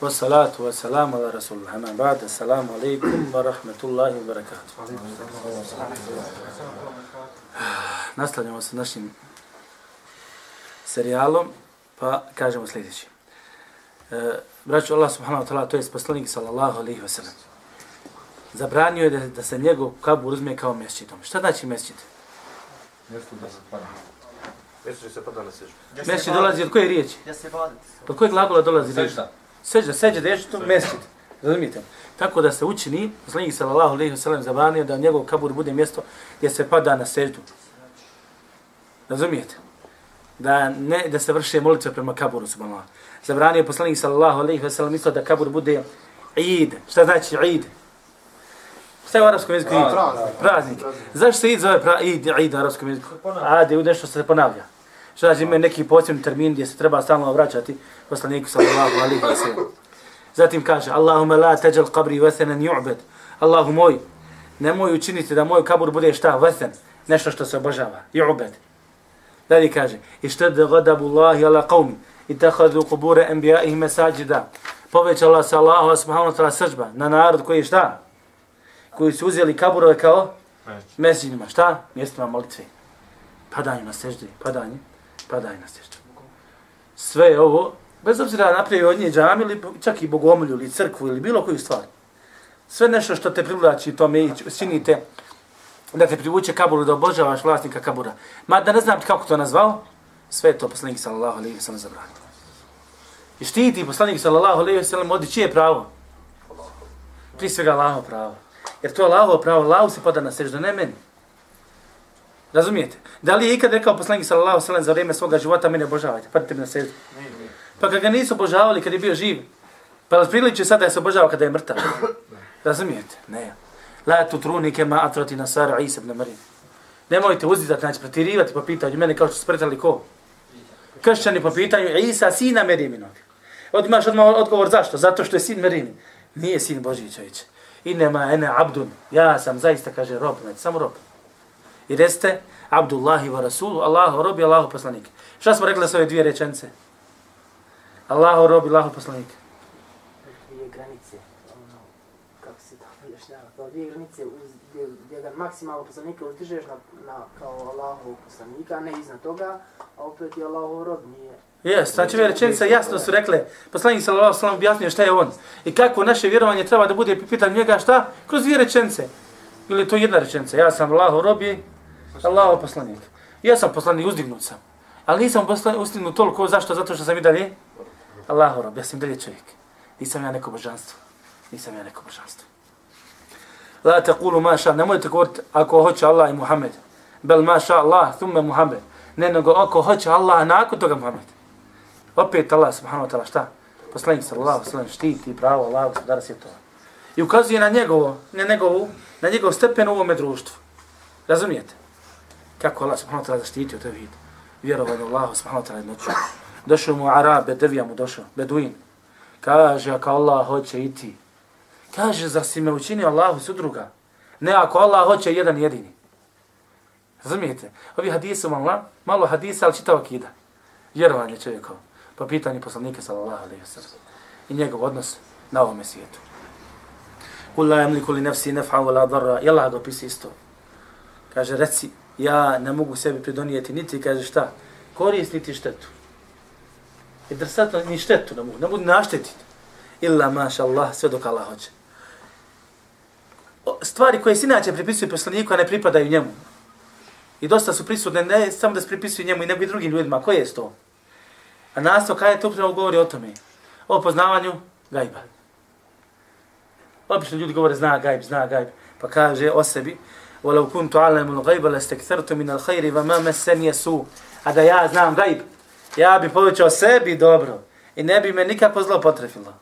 Wa salatu wa salamu ala rasulullah. Ma ba'da, salamu alaikum wa rahmatullahi wa barakatuh. Nastavljamo se našim serijalom, pa kažemo sljedeći. E, braću Allah subhanahu wa ta'ala, to je poslanik sallallahu alaihi wa sallam. Zabranio je da, da se njegov kabur uzme kao mjesečitom. Šta znači mjesečit? Mjesto da se pada. Mjesto se pada na sežbu. Mjesto dolazi od koje riječi? Od koje glagola dolazi riječi? Sežda. Seđa, seđa je to mjesčit. Razumijete? Tako da se učini, poslanik sallallahu alejhi ve sellem zabranio da njegov kabur bude mjesto gdje se pada na seždu. Razumijete? Da ne da se vrše molitve prema kaburu subhanallah. Zabranio je poslanik sallallahu alejhi ve sellem isto da kabur bude Eid. Šta znači Eid? Šta je u arapskom jeziku Eid? Praznik. Zašto se Eid zove pra, Eid, Eid u arapskom jeziku? A, da je nešto se ponavlja. Šta znači ima neki posebni termin gdje se treba stalno vraćati poslaniku sallallahu alejhi ve sellem. Zatim kaže, Allahumma la teđal qabri vathenan ju'bed. Allahu moj, nemoj učiniti da moj kabur bude šta? Vathen. Nešto što se obožava. Ju'bed. Dalje kaže, ištad gadabu Allahi ala qavmi. I tahadu kubure enbijaihi mesađida. Povećala se Allahu subhanahu wa ta'ala sržba na narod koji šta? Koji su uzeli kaburove kao mesijima. Šta? Mjestima molitve. Padanje na sežde. Padanje padaj na sjeću. Sve je ovo bez obzira napravi od nje džam ili čak i bogomolju ili crkvu ili bilo koju stvar. Sve nešto što te privlači tome i činite da te privuče kaburu, da obožavaš vlasnika kabura. Ma da ne znam kako to nazvao, sve je to poslanik sallallahu alaihi wa sallam zabranio. I štiti poslanik sallallahu alaihi wa sallam odi čije pravo? Prije svega Allaho pravo. Jer to je Allaho pravo, Allaho se pada na seždu, ne meni. Razumijete? Da li je ikad rekao poslanik sallallahu alejhi ve sallam za vrijeme svoga života, mene obožavajte, padite mi na seždu. Pa kad ga nisu obožavali kad je bio živ, pa li priliče sada da se obožava kada je mrtav? Razumijete? Ne. La tu trunike ma atrati nasara Isa ibn Marijam. Nemojte uzdizati, znači pretirivati po pitanju mene kao što su pretali ko? Kršćani po pitanju Isa, sina Merijeminog. Od imaš odmah odgovor zašto? Zato što je sin Merijemin. Nije sin Božiji Inema I nema ene abdun. Ja sam zaista, kaže, rob, znači, samo rob. I reste, Abdullahi wa Rasulu, Allahu rob i Allahu poslanik. Šta smo rekli sa ove dvije rečence? Allahu rob i Allahu poslanik. Dvije granice. Ono, kako se to objašnjava? Kao dvije granice uz, gdje, gdje ga maksimalno poslanika uzdižeš na, na, kao Allahu poslanika, a ne iznad toga, a opet je Allahu rob, nije. Jes, znači ove rečenice jasno su rekle, poslanik sallallahu alejhi ve sellem objasnio šta je on i kako naše vjerovanje treba da bude pitan njega šta kroz dvije rečenice. Ili to jedna rečenica, ja sam Allahu rob i Allahu poslanik. Ja sam poslanik, uzdignut sam. Ali nisam poslanik uzdignut toliko, zašto? Zato što sam i dalje Allahu rob, ja sam dalje čovjek. Nisam ja neko božanstvo. Nisam ja neko božanstvo. La taqulu ma sha, nemojte govoriti ako hoće Allah i Muhammed. Bel ma sha Allah, thumma Muhammed. Ne nego ako hoće Allah, nakon toga Muhammed. Opet Allah subhanahu wa ta'ala šta? Poslanik sallallahu alejhi ve sellem štiti pravo Allah, gospodara svjetova. I ukazuje na njegovo, na njegovu, na njegov stepen u ovome društvu. Razumijete? Kako Allah subhanahu wa ta'ala zaštitio te vid. Vjerovanje Allahu subhanahu wa ta'ala jednoću. Došao mu Arab, Bedevija mu došao, Beduin. Kaže, ako Allah hoće i ti. Kaže, za si me učinio Allahu sudruga. Ne, ako Allah hoće jedan jedini. Razumijete? Ovi hadisi malo, malo hadisa, ali čitava kida. Vjerovanje čovjekov. Po pitanju poslanika, sallallahu alaihi wa sallam. I njegov odnos na ovome svijetu. Kul la yamliku li nafsi naf'a wala darra. I Allah ga opisi isto. Kaže, reci, ja ne mogu sebi pridonijeti niti, kaže šta, korist niti štetu. I drsatno ni štetu ne mogu, ne mogu naštetiti. Illa maša Allah, sve dok Allah hoće. Stvari koje se inače pripisuju poslaniku, a ne pripadaju njemu. I dosta su prisutne, ne samo da se pripisuju njemu i nego i drugim ljudima. Koje je to? A nastav kada je to upravo govori o tome? O poznavanju gajba. Obično ljudi govore zna gajb, zna gajb. Pa kaže o sebi, وَلَوْ كُنْتُ عَلَمُ الْغَيْبَ لَسْتَكْثَرْتُ مِنَ الْخَيْرِ وَمَا مَسَّنْ يَسُوا A da ja znam gajb, ja bi povećao sebi dobro i ne bi me nikako zlo potrefilo.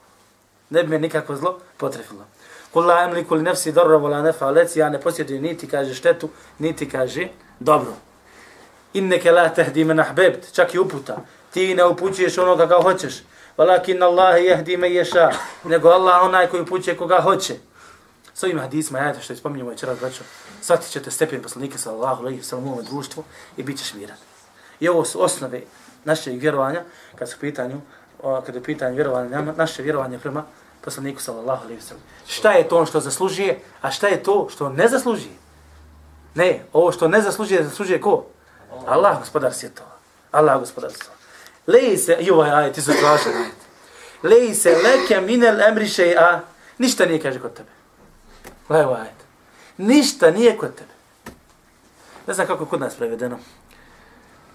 Ne bi me nikako zlo potrefilo. Kul la emliku li nefsi dobro vola nefa leci, ja ne posjedujem niti kaže štetu, niti kaže dobro. Inneke la tehdi men ahbebt, čak i uputa. Ti ne upućuješ onoga kao hoćeš. Walakin Allah jehdi me ješa. Nego Allah onaj koji upućuje koga hoće. S ovim hadisma, ja što je spominjamo večeras, ovaj braćo, shvatit ćete stepen poslanika sallallahu alaihi sallam u ovom društvu i bit ćeš miran. I ovo su osnove našeg vjerovanja, kad su pitanju, kad je pitanje vjerovanja, naše vjerovanje prema poslaniku sallallahu alaihi sallam. Šta je to on što zaslužuje, a šta je to što ne zaslužuje? Ne, ovo što ne zaslužuje, zaslužuje ko? Allah, gospodar svjetova. Allah, gospodar svjetova. Leji se, i ovaj ajet, ti su tražen ajet. Leji se leke minel emri a ništa nije kaže kod tebe. Levo ajet. Ništa nije kod tebe. Ne znam kako kod nas prevedeno.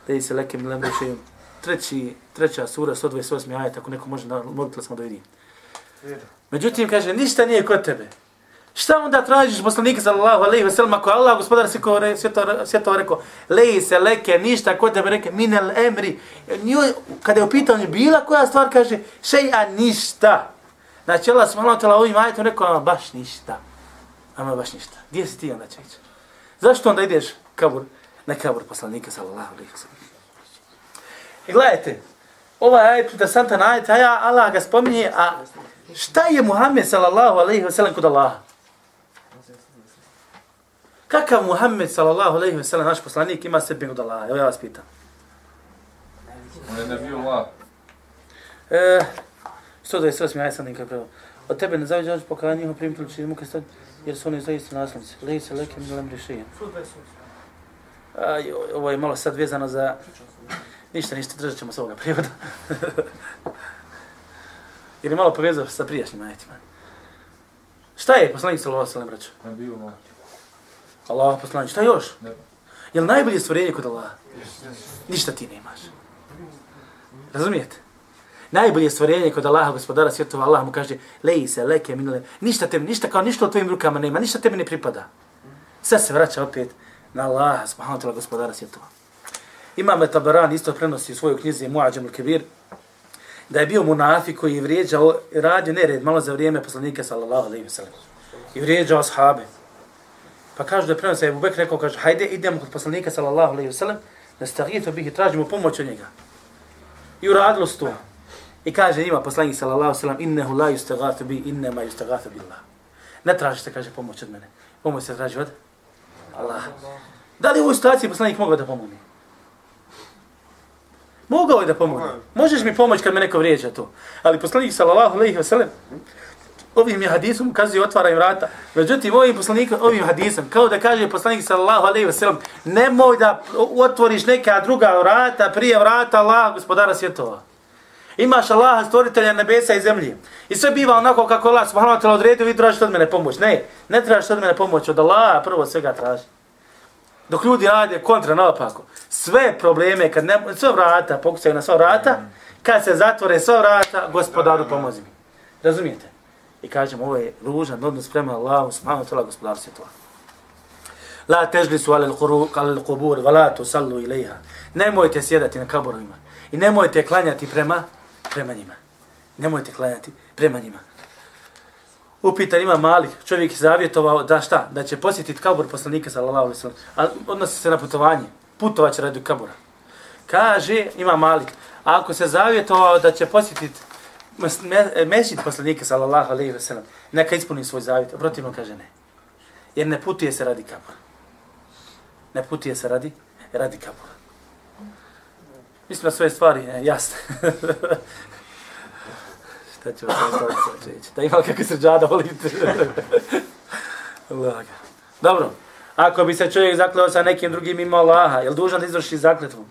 Leji se leke minel emri a treći, treća sura, 128. ajet, ako neko može da mobitel smo da vidim. Međutim, kaže, ništa nije kod tebe. Šta onda tražiš poslanika sallallahu alejhi ve sellem ako Allah gospodar se kore svjeto svjeto rekao leji se leke ništa kod tebe reke minel emri njoj kada je upitao je bila koja stvar kaže šeja ništa znači Allah subhanahu wa taala ovim ajetom rekao baš ništa ama baš ništa gdje si ti onda čeč zašto onda ideš kabur na kabur poslanika sallallahu ve sellem i gledajte ovaj ajet da santa ajet a Allah ga spominje a šta je Muhammed sallallahu alejhi ve sellem kod Allaha Kakav Muhammed sallallahu alejhi ve sellem naš poslanik ima sebi od Allaha? Evo ja vas pitam. On je nebio Allah. E, što da je sve smijaj sam nikak pravo. Od tebe ne zavđe po kada njihom primiti liči muke stati, jer su oni zaista naslovnici. Leji se leke mi lem rišijem. Aj, ovo je malo sad vezano za... Ništa, ništa, držat ćemo s ovoga prijevoda. jer je malo povezao sa prijašnjim ajetima. Šta je poslanik sallallahu alejhi ve sellem braćo? Nebio Allah. Allah poslanik, šta još? Ne. Je li najbolje stvorenje kod Allaha? Ništa ti nemaš. Razumijete? Najbolje stvorenje kod Allaha, gospodara svjetova, Allah mu kaže, leji se, leke, minule, ništa tebi, ništa kao ništa u tvojim rukama nema, ništa tebi ne pripada. Sve se vraća opet na Allaha, subhanahu ta'la, gospodara svjetova. Imam Tabaran isto prenosi u svojoj knjizi Mu'ađam al-Kibir, da je bio munafik koji je vrijeđao, radio nered malo za vrijeme poslanika, sallallahu alaihi wa sallam. I vrijeđao ashabe. Pa kaže da prenosi Ebu Bekr rekao, kaže, hajde idemo kod poslanika sallallahu alejhi ve sellem, da bih i tražimo pomoć od njega. I uradilo se to. I kaže njima poslanik sallallahu alejhi ve sellem, innahu la yustaghathu bi, inna ma yustaghathu billah. Ne tražite, kaže, pomoć od mene. Pomoć se traži od Allah. Da li u ovoj situaciji poslanik mogao da pomogne? Mogao je da pomogne. Možeš mi pomoći kad me neko vrijeđa to. Ali poslanik sallallahu alejhi ve sellem ovim je hadisom ukazuje otvara im vrata. Međutim, ovim poslanikom, ovim hadisom, kao da kaže poslanik sallallahu alejhi ve sellem, nemoj da otvoriš neka druga vrata prije vrata Allaha, gospodara svjetova. Imaš Allaha, stvoritelja nebesa i zemlje. I sve biva onako kako Allah subhanahu wa ta'ala odredio, vi tražite od mene pomoć. Ne, ne tražiš od mene pomoć, od Allaha prvo svega traži. Dok ljudi rade kontra naopako, sve probleme, kad ne, sve vrata, pokusaju na sva vrata, kad se zatvore sva vrata, gospodaru pomozi mi. Razumijete? I kažemo, ovo je ružan odnos prema Allahu, subhanahu ta'la, gospodaru svjetova. La težli su ale l'kubur, va la tu sallu ilaiha. Nemojte sjedati na kaborovima. I nemojte klanjati prema, prema njima. Nemojte klanjati prema njima. Upitan ima mali, čovjek je zavjetovao da šta? Da će posjetiti kabur poslanika sallallahu alaihi sallam. A odnosi se na putovanje. Putovat radi kabura. Kaže, ima mali, ako se zavjetovao da će posjetiti mesjid poslanika sallallahu alejhi ve sellem neka ispuni svoj zavjet, protivno kaže ne. Jer ne putuje se radi kabura. Ne putuje se radi radi kabura. Mislim da sve stvari je jasne. Šta ću vam sad reći? Da ima kakve srđada volite. Dobro. Ako bi se čovjek zakleo sa nekim drugim ima Allaha, je li dužan da izvrši zakletvu?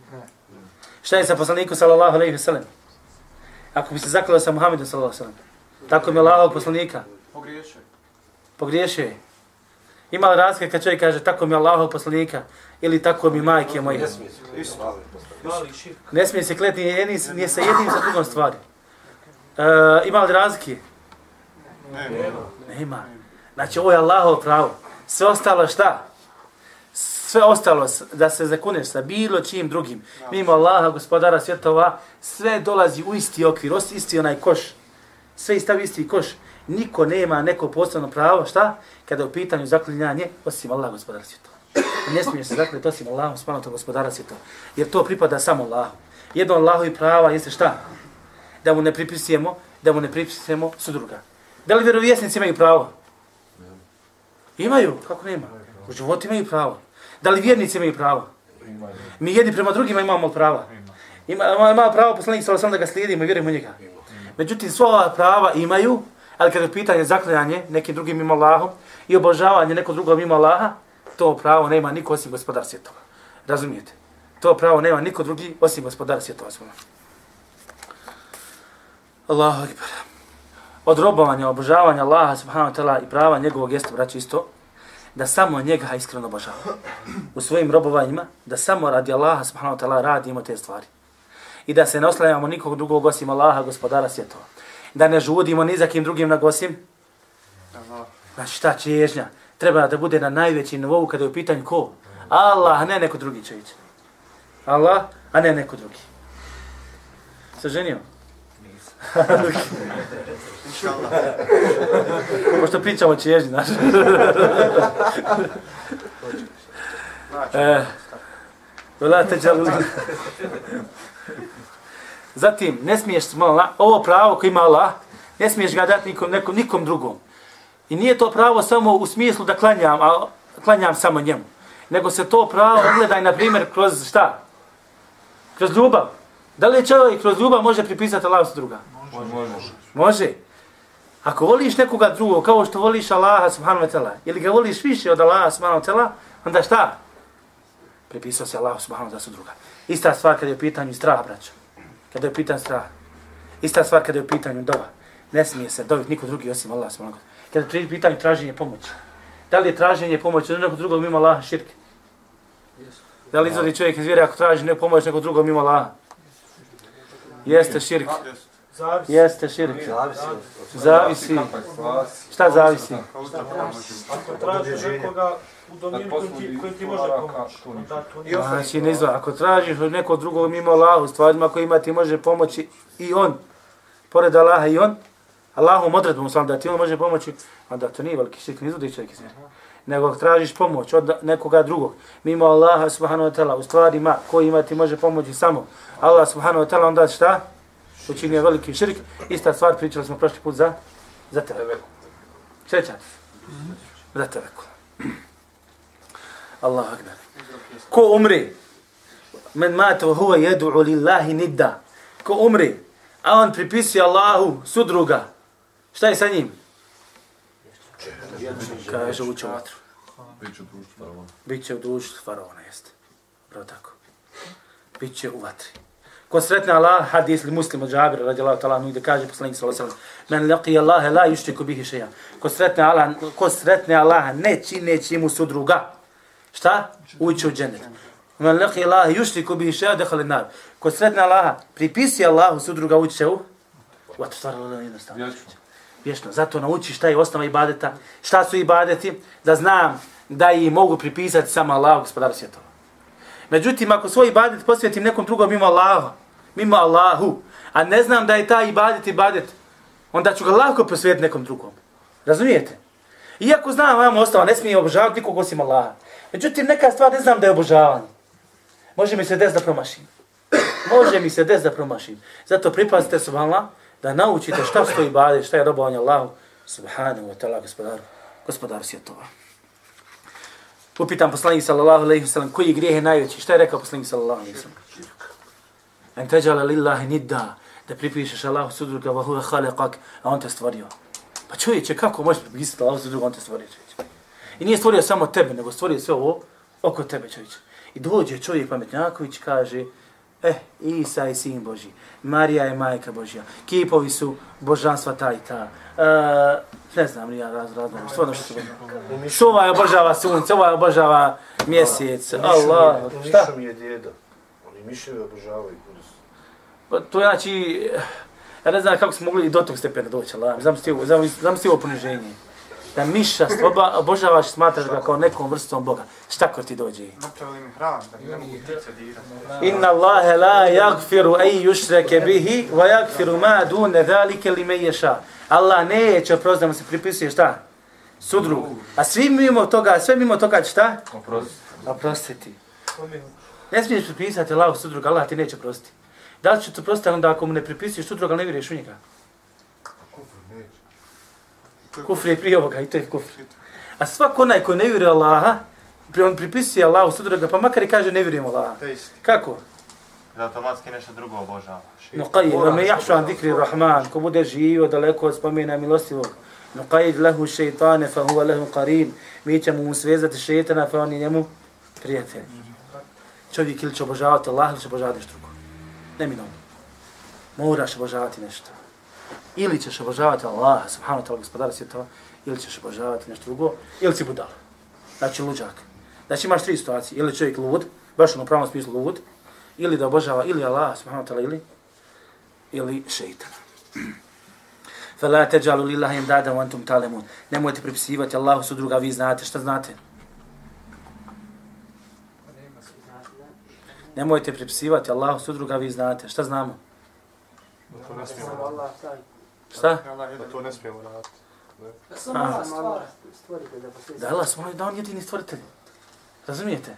Šta je sa poslanikom sallallahu alejhi ve sellem? Ako bi se zaklao sa Muhammedom sallallahu alejhi ve sellem. Tako mi Allahov poslanika. Pogriješio. Pogriješio je. Ima li razlika kad čovjek kaže tako mi Allahov poslanika ili tako mi majke moje? Ne smije se. Ne smije se kleti ni, ni sa jednim sa drugom stvari. Uh, ima li razlike? Nema. Nema. Znači ovo je Allahov pravo. Sve ostalo šta? Sve ostalo da se zakuneš sa bilo čim drugim. Mimo Allaha, gospodara svjetova, sve dolazi u isti okvir, isti onaj koš. sve stavi isti koš. Niko nema neko posebno pravo, šta? Kada je u pitanju zaklinjanje, osim Allah gospodara svijeta. Ne smiješ se zakljeti osim Allahom, spavno to gospodara svijeta. Jer to pripada samo Allahu. Jedno Allahu i prava jeste šta? Da mu ne pripisujemo, da mu ne pripisujemo sudruga. Da li vjerovjesnici imaju pravo? Imaju, kako nema? U životu imaju pravo. Da li vjernici imaju pravo? Mi jedni prema drugima imamo prava. Ima, ima, pravo poslanik sallallahu da ga slijedimo i vjerujemo u njega. Međutim, sva ova prava imaju, ali kada je pitanje zaklanjanje nekim drugim mimo Allahom i obožavanje nekog drugog mimo Allaha, to pravo nema niko osim gospodar svjetova. Razumijete? To pravo nema niko drugi osim gospodar svjetova. Allahu akbar. Od robovanja, obožavanja Allaha subhanahu wa ta'ala i prava njegovog jeste, braći, isto, da samo njega iskreno obožava. U svojim robovanjima, da samo radi Allaha subhanahu wa ta'ala radimo te stvari. I da se ne oslanjamo nikog drugog osim Allaha, gospodara svjetova. Da ne žudimo ni za kim drugim nego osim. Znači šta čežnja? Treba da bude na najvećim nivou kada je u pitanju ko? Allah, a ne neko drugi će ići. Allah, a ne neko drugi. Se ženio? Pošto pričamo čežnji, znaš. e, Zatim, ne smiješ smola, ovo pravo koje ima Allah, ne smiješ ga dati nikom, nekom, nikom drugom. I nije to pravo samo u smislu da klanjam, a klanjam samo njemu. Nego se to pravo ogledaj, na primjer, kroz šta? Kroz ljubav. Da li čovjek kroz ljubav može pripisati Allah sa druga? Može. Može. Ako voliš nekoga drugog, kao što voliš Allaha subhanahu wa ta'ala, ili ga voliš više od Allaha subhanahu wa ta'ala, onda šta? Pripisao se Allah subhanahu wa ta'ala druga. Ista stvar kada je u pitanju strah, braćo. Kada je u pitanju strah. Ista stvar kada je u pitanju dova. Ne smije se dobiti niko drugi osim Allah subhanahu wa. Kada je u pitanju traženje pomoći. Da li je traženje pomoći od nekog drugog mimo Allaha širk? Da li izvodi čovjek iz vjere ako traži neku pomoć nekog drugog mimo Allaha? Jeste širk. Zavisi. Jeste širk. Zavisi. Šta zavisi? Ako tražiš nekoga u dominu koji ti može pomoći. Znači, ne znam, ako tražiš od nekog drugog mimo Allaha, u stvarima kojima ti može pomoći i on, pored Allaha i on, Allahom odredbom sam da ti on može pomoći, onda to nije veliki širk, ne izvodi čovjek iz vjere nego ako tražiš pomoć od nekoga drugog, mimo Allaha subhanahu wa ta'ala, u stvarima kojima ti može pomoći samo Allah subhanahu wa ta'ala, onda šta? Učinio veliki širk. Ista stvar, pričali smo prošli put za, za tebe. Sjećate? Za tebe. Allah akbar. Ko umri? Men mato huwa jedu'u lillahi nidda. Ko umri? A on pripisuje Allahu sudruga. Šta je sa njim? Kaže, uće u vatru. Biće u društvu faraona. Biće u društvu faraona, jeste. Pravo tako. Biće u vatri. Ko sretne Allah, hadis li muslim od Džabira, radi Allah ta'ala, gdje kaže poslanik sallallahu alaihi sallam, men laqi Allahe la yushtiku bihi šeja. Ko sretne Allah, ko sretne Allah, ne čineći mu su druga. Šta? Uće u džennet. Men laqi Allahe yushtiku bihi šeja, dehali nar. Ko sretne Allah, pripisi Allahu su druga, uće u vatru. Stvarno jednostavno. Vječno. Zato nauči šta je osnova ibadeta, šta su ibadeti, da znam da i mogu pripisati samo Allahu gospodaru svjetova. Međutim, ako svoj ibadet posvjetim nekom drugom mimo Allaha, mimo Allahu, a ne znam da je taj ibadet ibadet, onda ću ga lako posvjetiti nekom drugom. Razumijete? Iako znam, vam ostava, ne smije obožavati nikog osim Allaha. Međutim, neka stvar ne znam da je obožavanje. Može mi se des da promašim. Može mi se des da promašim. Zato pripazite se da naučite šta stoji bade, šta je robovanje Allahu, subhanahu wa ta'ala, gospodaru, gospodaru svjetova. Upitam poslanik sallallahu alaihi wa sallam, koji grijeh je najveći? Šta je rekao poslanik sallallahu alaihi wa sallam? En teđala lillahi nidda, da pripišeš Allahu sudruga, wa huve khaliqak, a on te stvorio. Pa čovječe, kako možeš pripisati Allahu sudruga, on te stvorio? I nije stvorio samo tebe, nego stvorio sve ovo oko tebe čovječe. I dođe čovjek pametnjaković, kaže, Eh, Isa je sin Boži, Marija je majka Božja, kipovi su božanstva ta i ta. Uh, ne znam, nija raz, raz, raz, stvarno što se. Što ovaj obožava sunce, ovaj obožava mjesec, Allah, šta? Mišo mi je djeda, oni miševi obožavaju. Pa to znači, ja ne znam kako smo mogli i do tog stepena doći, Allah, znam sti ovo poniženje. Da miša oba, obožavaš i smatraš ga kao nekom vrstom Boga. Šta ko ti dođe? Napravili mi hram, da ne mogu dirati. Inna Allahe la yagfiru ej yushreke bihi, wa yagfiru ma dune dhalike li me ješa. Allah neće oprosti da se pripisuje šta? Sudru. A svi mimo toga, sve mimo toga će šta? Oprosti. Oprostiti. Ne smiješ pripisati Allahu sudruga, Allah ti neće prostiti. Da li će te prostiti onda ako mu ne pripisuješ sudruga, ne vjeruješ u njega? Kufr je prije ovoga i to je kufr. A svak onaj ko ne vjeruje Allaha, on pripisuje Allahu sudruga, pa makar i kaže ne vjerujem Allaha. Je. Kako? Da automatski nešto drugo obožavaš. No qajid, wa me jahšu an zikri rahman, ko bude živio daleko od spomena milostivog. No qajid lehu šeitane, fa huwa lehu qarin. Mi ćemo mu svezati šeitana, fa oni njemu prijatelj. Čovjek ili će obožavati Allah, ili će obožavati nešto drugo. Neminovno. Moraš obožavati nešto ili ćeš obožavati Allaha, subhanahu wa ta'ala, gospodara svjetova, ili ćeš obožavati nešto drugo, ili si budala. Znači, luđak. Znači, imaš tri situacije. Ili čovjek lud, baš ono pravom smislu lud, ili da obožava ili Allaha, subhanahu wa ta'ala, ili, ili šeitana. فلا lillahi لله wa antum talemun. nemojte pripisivati Allahu su druga vi znate šta znate nemojte pripisivati Allahu su druga vi znate šta znamo Allah taj šta Da to ne smijemo raditi. Samo A. Allah stvar. Stvorite da da Allah da on jedini stvoritelj razumijete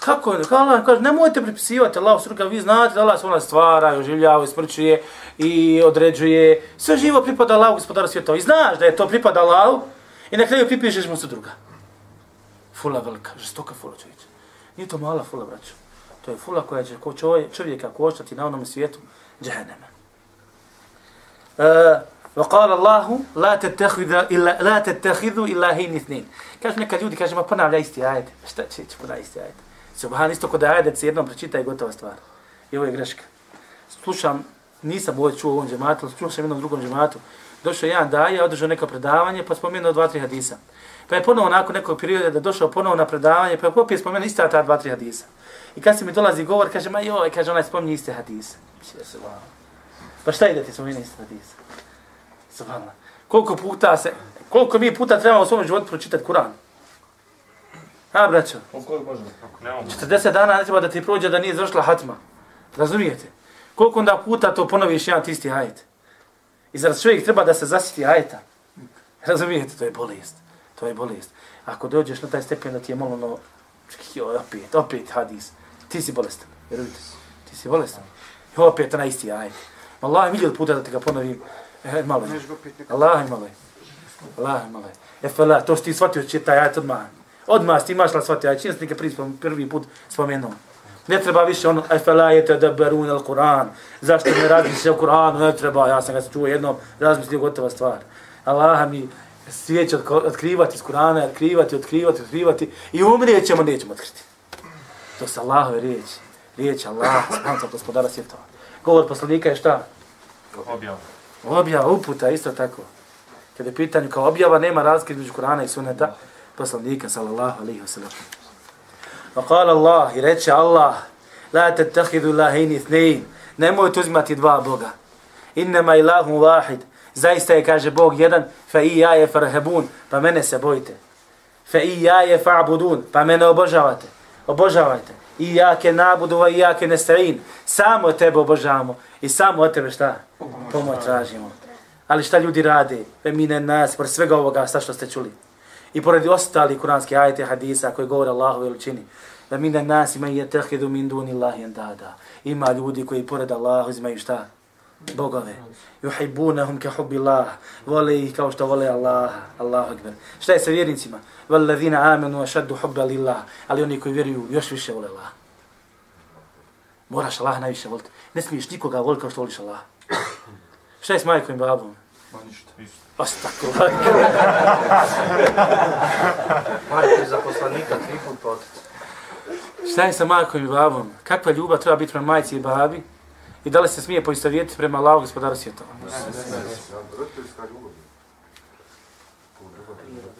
Kako je? Kako Allah kaže, nemojte pripisivati Allah struka, vi znate da Allah svoj stvara, i oživljava, i smrćuje, i određuje. Sve živo pripada Allahu, gospodaru svjetova. I znaš da je to pripada Allahu, i na kraju pripišeš mu se druga. Fula velika, žestoka fula čovječe. Nije to mala fula, braćo. To je fula koja će ko čovjek, čovjeka koštati na onom svijetu džehennema. Uh, وقال الله لا تتخذ الا لا تتخذوا الهين اثنين kaže neka ljudi kaže ma ponavlja isti ajet šta će će ponavlja isti ajet subhan isto kod ajet se jednom pročita i gotova stvar i ovo je greška slušam nisam ovo čuo u ovom džematu ali slušam jednom drugom džematu došao jedan daje održao neko predavanje pa spomenuo dva tri hadisa pa je ponovo nakon nekog perioda da došao ponovo na predavanje pa je opet spomenuo ista ta dva tri hadisa i kad se mi dolazi govor kaže ma joj kaže onaj spominje iste hadise pa šta ide ti spominje iste hadise Subhanallah. Koliko puta se, koliko mi puta trebamo u svom životu pročitati Kur'an? A, braćo, Koliko možemo? Ako ne mogu. 40 dana ne treba da ti prođe da nije završila hatma. Razumijete? Koliko onda puta to ponoviš jedan ti isti ajet? I zar čovjek treba da se zasiti ajeta? Razumijete? To je bolest. To je bolest. Ako dođeš na taj stepen da ti je malo ono, joj, opet, opet hadis. Ti si bolestan, vjerujte. Ti si bolestan. I opet na isti ajet. Allah, milijel puta da ti ga ponovim. E, malo je. Allah malo je. Allah malo je. E fela, to što ti shvatio će taj ajet odmah. Odmah ti imaš la shvatio ajet. Čim prvi, spom, prvi put spomenuo. Ne treba više ono, e fela je te da berun al Kur'an. Zašto ne razmisli o Kur'anu? Ne treba, ja sam ga čuo jednom, razmislio gotova stvar. Allah mi svijet će otko- otkrivati iz Kur'ana, otkrivati, otkrivati, otkrivati i umrijet ćemo, nećemo otkriti. To su Allahove riječi. Riječ Allah, subhanahu wa gospodara svjetova. Govor poslanika je šta? Objav. Objava, uputa, isto tako. Kada je pitanju kao objava, nema razlike između Kur'ana i suneta poslanika, sallallahu alaihi wa sallam. Wa Allah, i reče Allah, la tattahidu lahini ithnein, nemojte uzimati dva Boga. Innama ilahum wahid, zaista je, kaže Bog, jedan, fa i ja je farhabun, pa mene se bojite. Fa i ja je fa'budun, pa mene obožavate. Obožavajte. I ja ke nabudu, i ja ke nesta'in. Samo tebe obožavamo. I samo od tebe šta? Pomoć tražimo. Ali šta ljudi rade? Ve mine nas, pored svega ovoga, sa što ste čuli. I pored ostali kuranski ajete hadisa koji govore Allahu veličini. Ve mine nas ima je tehidu min duni Allahi andada. Ima ljudi koji pored Allahu uzimaju šta? Bogove. Yuhibbunahum ka hubbi Allah. Vole ih kao što vole Allah. Allahu akbar. Šta je sa vjernicima? Wallazina amanu ashaddu hubba lillah. Ali oni koji vjeruju još više vole Allah. Moraš Allah najviše voliti. Ne smiješ nikoga voliti kao što voliš Allah. Šta je s majkom i babom? Ma ništa. Ostakle. Majke za poslanika tri put potic. Šta je sa majkom i babom? Kakva ljubav treba biti prema majci i babi? I da li se smije poistovjetiti prema Allahu gospodaru svjetova?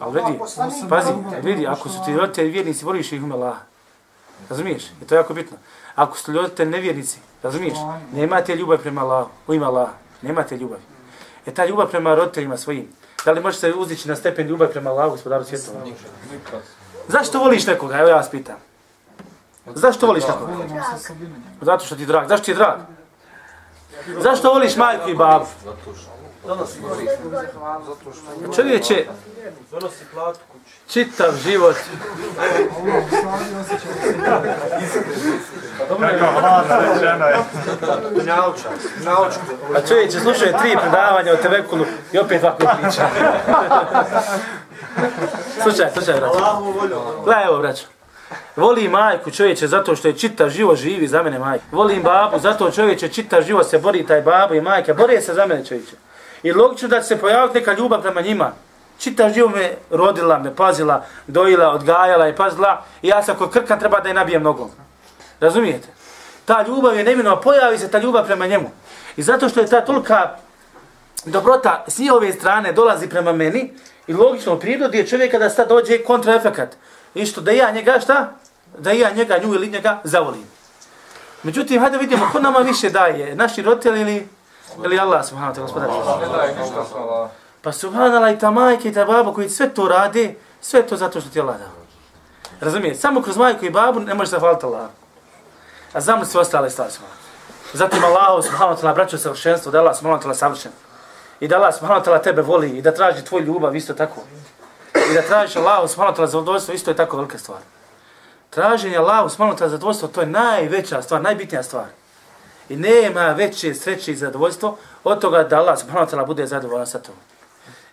Ali vidi, pazi, vidi, ako su ti roditelji vjernici, voliš ih ume Allah. Razumiješ? I to je jako bitno. Ako su ti roditelji nevjernici, razumiješ? Nemate ljubav prema Allahu, u ime Allah. Nemate ljubav. E ta ljubav prema roditeljima svojim, Da li možeš uzdići na stepen ljubavi prema Allahu, gospodaru svjetova? Zašto voliš nekoga? Evo ja vas pitam. Zašto voliš nekoga? Zato što ti je drag. Zašto ti je drag? Zašto voliš majku i babu? Čovječe, Donosi platu kući. čitav život. Kako hladno rečeno je. Nauča, nauča. A čovječe, slušao je tri predavanja o Tevekulu i opet ovako priča. slušaj, slušaj, braćo. Volju. Gledaj, evo, braćo. Volim majku čovječe zato što je čitav život živi za mene majka. Volim babu zato čovječe čitav život se bori taj babo i majka. Bori se za mene čovječe. I logično da će se pojaviti neka ljubav prema njima. Čitav život me rodila, me pazila, dojila, odgajala i pazila. I ja sam kod krka treba da je nabijem nogom. Razumijete? Ta ljubav je neminova, pojavi se ta ljubav prema njemu. I zato što je ta tolika dobrota s njihove strane dolazi prema meni i logično u prirodi je čovjeka da sad dođe kontraefekat. I što da ja njega šta? Da ja njega, nju ili njega zavolim. Međutim, hajde vidimo ko nama više daje, naši roditelji ili, ili Allah subhanahu wa ta'ala gospodar. Pa subhanallah i ta majka i ta baba koji sve to rade, sve to zato što ti Allah dao. Razumijete? Samo kroz majku i babu ne možeš zahvaliti Allah. A znamo sve ostale stvari smo. Zatim Allah subhanahu wa ta'ala braću savršenstvo, da Allah subhanahu wa ta'ala savršen. I da Allah subhanahu wa ta'ala tebe voli i da traži tvoj ljubav isto tako. I da tražiš Allah subhanahu wa ta'ala zadovoljstvo isto je tako velika stvar. Traženje Allah subhanahu wa ta'ala zadovoljstvo to je najveća stvar, najbitnija stvar. I nema veće sreće i zadovoljstvo od toga da Allah subhanahu wa ta'ala bude zadovoljan sa tobom.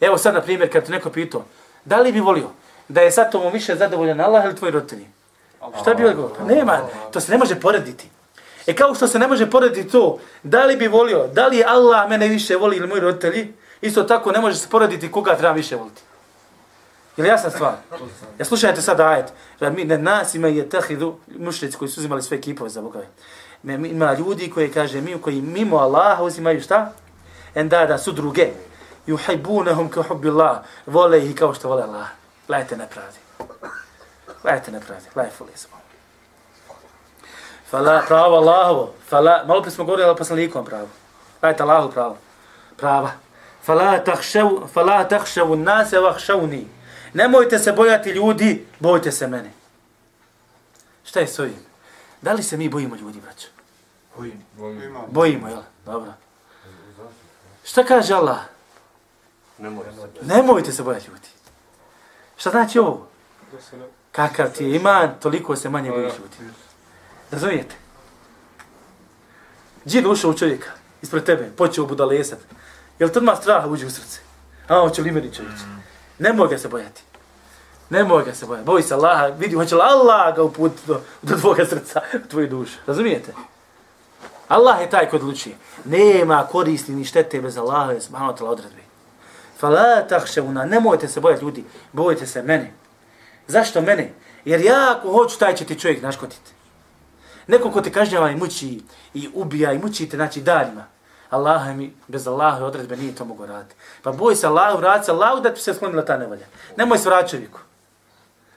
Evo sad, na primjer, kad te neko pitao, da li bi volio da je sa tobom više zadovoljan Allah ili tvoji roditelji? Šta bi odgovor? Pa nema, to se ne može porediti. E kao što se ne može porediti to, da li bi volio, da li Allah mene više voli ili moji roditelji, isto tako ne može se porediti koga treba više voliti. Jel jasna stvar? Ja slušajte sad ajet. Mi ne nas ima je tahidu mušrici koji su uzimali sve kipove za bogove. Ima ljudi koji kaže mi koji mimo Allaha uzimaju šta? Endada su druge. Yuhibunahum ka hubbillah. Vole ih kao što vole Allah. Gledajte nepravdi. Gledajte nepravdi. Gledajte fuli se. Fala pravo Allahovo. Fala, malo prije smo govorili o poslanikom pravo. Lajte Allahu pravo. Prava. Fala takhshaw fala takhshaw nase vahšavni. Nemojte se bojati ljudi, bojte se mene. Šta je s ovim? Da li se mi bojimo ljudi, braćo? Imam. Bojimo, jel? Dobro. Šta kaže Allah? Se. Nemojte se bojati ljudi. Šta znači ovo? Kakav ti je iman, toliko se manje bojiš ljudi. Razumijete? Džin ušao u čovjeka, ispred tebe, počeo budalesat. Jel to odmah straha uđe u srce? A, hoće li meni čovječ? Nemoj ga se bojati. Nemoj ga se bojati. Boj se Allaha, vidi, hoće li Allah ga uputiti do, do tvoga srca, u tvoju dušu. Razumijete? Allah je taj kod odlučuje. Nema koristi ni štete bez Allaha, subhanahu wa ta'la odredbe. Fala tahševuna, nemojte se bojati ljudi, bojite se mene. Zašto mene? Jer ja ako hoću, taj će ti čovjek naškotiti. Neko ko te kažnjava i muči i ubija i muči te, znači daljima. Allah mi, bez Allaha odredbe nije to mogu raditi. Pa boj se Allahu, vrati se Allahu da ti se sklonila ta nevolja. Nemoj se vrati čovjeku.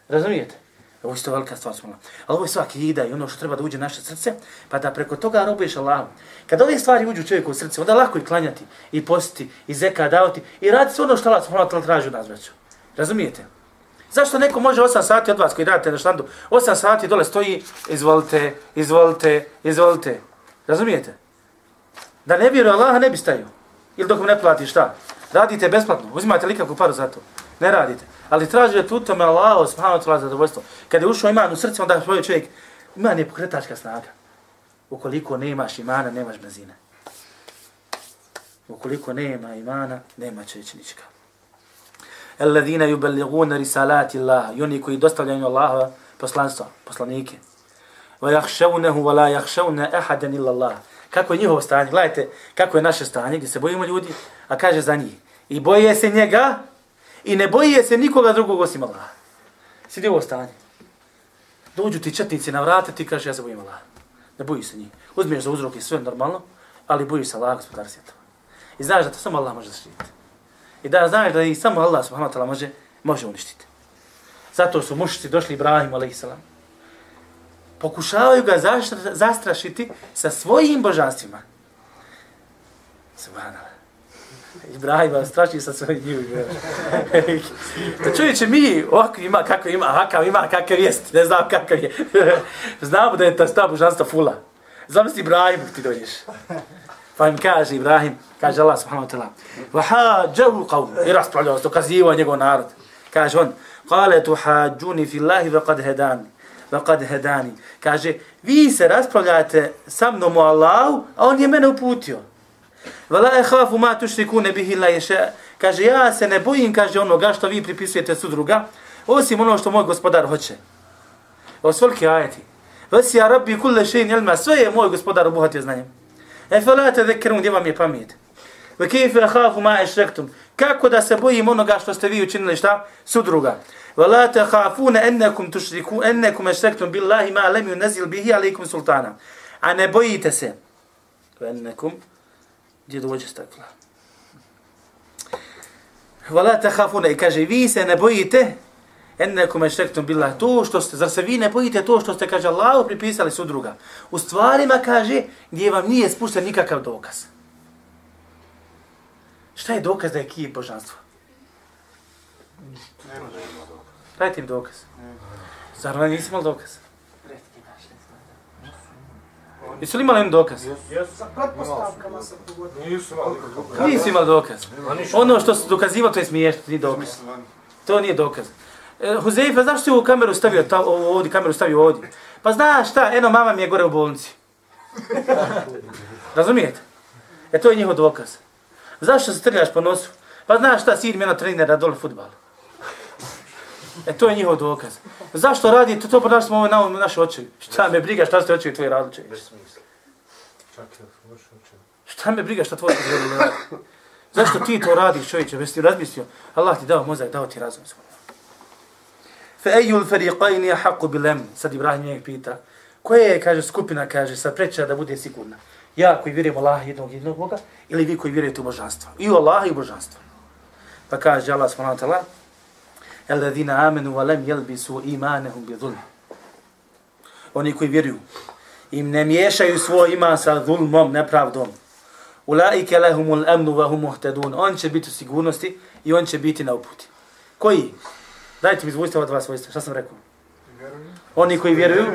Razumijete? Ovo je to velika stvar smo. Ali ovo je svaki ida i ono što treba da uđe u naše srce, pa da preko toga robuješ Allahom. Kad ove stvari uđu čovjeku u srce, onda lako i klanjati, i postiti, i zeka davati, i raditi sve ono što Allah subhanahu traži od nas, braću. Razumijete? Zašto neko može 8 sati od vas koji radite na štandu, 8 sati dole stoji, izvolite, izvolite, izvolite. Razumijete? Da ne vjeruje Allaha ne bi stajio. Ili dok mu ne plati šta? Radite besplatno, uzimate li kakvu paru za to? Ne radite. Ali tražite tu tome Allah, subhanahu wa ta'ala, zadovoljstvo. Kada je ušao iman u srce, onda svoj čovjek, iman je pokretačka snaga. Ukoliko nemaš imana, nemaš benzina. Ukoliko nema imana, nema čećnička. Alladhina yuballighuna risalati Allah, i oni koji dostavljaju Allahova poslanstva, poslanike. Wa yakhshawnahu wa la yakhshawna ahadan illa Allah. Kako je njihovo stanje? Gledajte kako je naše stanje, gdje se bojimo ljudi, a kaže za njih. I boje se njega, i ne boji se nikoga drugog osim Allaha. Sidi ovo stanje. Dođu ti četnici na vrate, ti kaže ja se bojim Allaha. Ne boji se njih. Uzmiješ za uzrok i sve normalno, ali boji se Allaha, gospodar svijeta. I znaš da to samo Allah može zaštititi. I da znaš da i samo Allah subhanahu wa ta'ala može, može uništiti. Zato su mušici došli Ibrahim a.s. Pokušavaju ga zastrašiti sa svojim božanstvima. Subhanallah. Ibrahima, straši sa svojim njivu. da čovječe, mi ovako ima, kako ima, hakav ima, kakav jest, ne znam kakav je. Znamo da je ta sta božanstva fula. Zamisli Ibrahim, ti dođeš. Pa im kaže Ibrahim, kaže Allah subhanahu wa ta'ala, وَحَاجَهُ قَوْمُ I raspravljao, dokazivao njegov narod. Kaže on, قَالَ تُحَاجُونِ فِي اللَّهِ وَقَدْ هَدَانِ وَقَدْ هَدَانِ Kaže, vi se raspravljate sa mnom u Allahu, a on je mene uputio. Vala e hafu ma tušriku ne bih illa ješe. Kaže, ja se ne bojim, kaže onoga što vi pripisujete sudruga, osim ono što moj gospodar hoće. Ovo svolki ajeti. Vasi ja rabbi kulle šein jelma, sve je moj gospodar obuhatio znanjem. E fela te zekerum, gdje vam je pamet? Ve kejfe hafu ma ešrektum. Kako da se bojim onoga što ste vi učinili šta? Sudruga. Vala te hafune ennekum tušriku, ennekum ešrektum billahi ma lem yunazil bihi alikum sultana. A ne bojite se. Ennekum gdje dođe stakla. Vala tahafuna i kaže, vi se ne bojite, ennekum ešrektum billah, to što ste, zar se vi ne bojite to što ste, kaže, Allah pripisali su druga. U stvarima, kaže, gdje vam nije spušten nikakav dokaz. Šta je dokaz da je kije božanstvo? Dajte im dokaz. Zar vam nisi imali dokaz? Jesu li imali jedan dokaz? Sa pretpostavkama se pogodilo. Nisu imali dokaz. Ono što se dokazivao, to je smiješno, nije dokaz. To nije dokaz. E, Huzeifa, zašto si ovu kameru stavio ta, ovo, ovdje, kameru stavio ovdje? Pa znaš šta, eno mama mi je gore u bolnici. Razumijete? E to je njihov dokaz. Zašto se trljaš po nosu? Pa znaš šta, sin mi jedno trenera dole futbal. E to je njihov dokaz. Zašto radi, to, to podaš smo ovo na naše oči. Šta me briga, šta ste oči tvoji radili čovječ? Čak je loše učin. Šta me briga šta tvoji radili radi? Zašto ti to radiš čovječe? Već ti razmislio. Allah ti dao mozak, dao ti razum. Fe ejul feriqajni je haku bilem. Sad Ibrahim njeg pita. Koja je, kaže, skupina, kaže, sad preća da bude sigurna? Ja koji vjerujem u Allah jednog jednog Boga ili vi koji vjerujete u božanstvo? I u Allah i u božanstvo. Pa kaže Allah subhanahu wa ta'ala Eladina amenu valem jelbi su imanehum bi zulm. Oni koji vjeruju, im ne miješaju svoj iman sa zulmom, nepravdom. Ulaike lehumul amnu wa hum muhtadun. On će biti u sigurnosti i on će biti na uputi. Koji? Dajte mi zvojstva od vas svojstva. Šta sam rekao? Oni koji vjeruju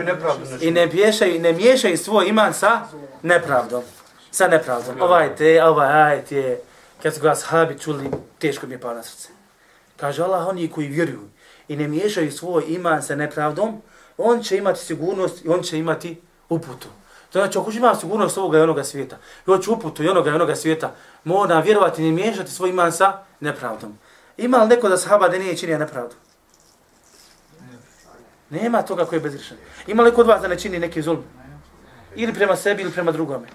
i ne miješaju, ne miješaju svoj iman sa nepravdom. Sa nepravdom. Ovaj te, ovaj ajet je, kad su ga sahabi čuli, teško mi je pao na srce. Kaže Allah, oni koji vjeruju i ne miješaju svoj iman sa nepravdom, on će imati sigurnost i on će imati uputu. To znači, ako ima sigurnost ovoga i onoga svijeta, i hoće uputu i onoga i onoga svijeta, mora vjerovati i ne miješati svoj iman sa nepravdom. Ima li neko da sahaba da nije činio nepravdu? Nema toga koji je bezrišan. Ima li kod vas da ne čini neki zulm? Ili prema sebi ili prema drugome?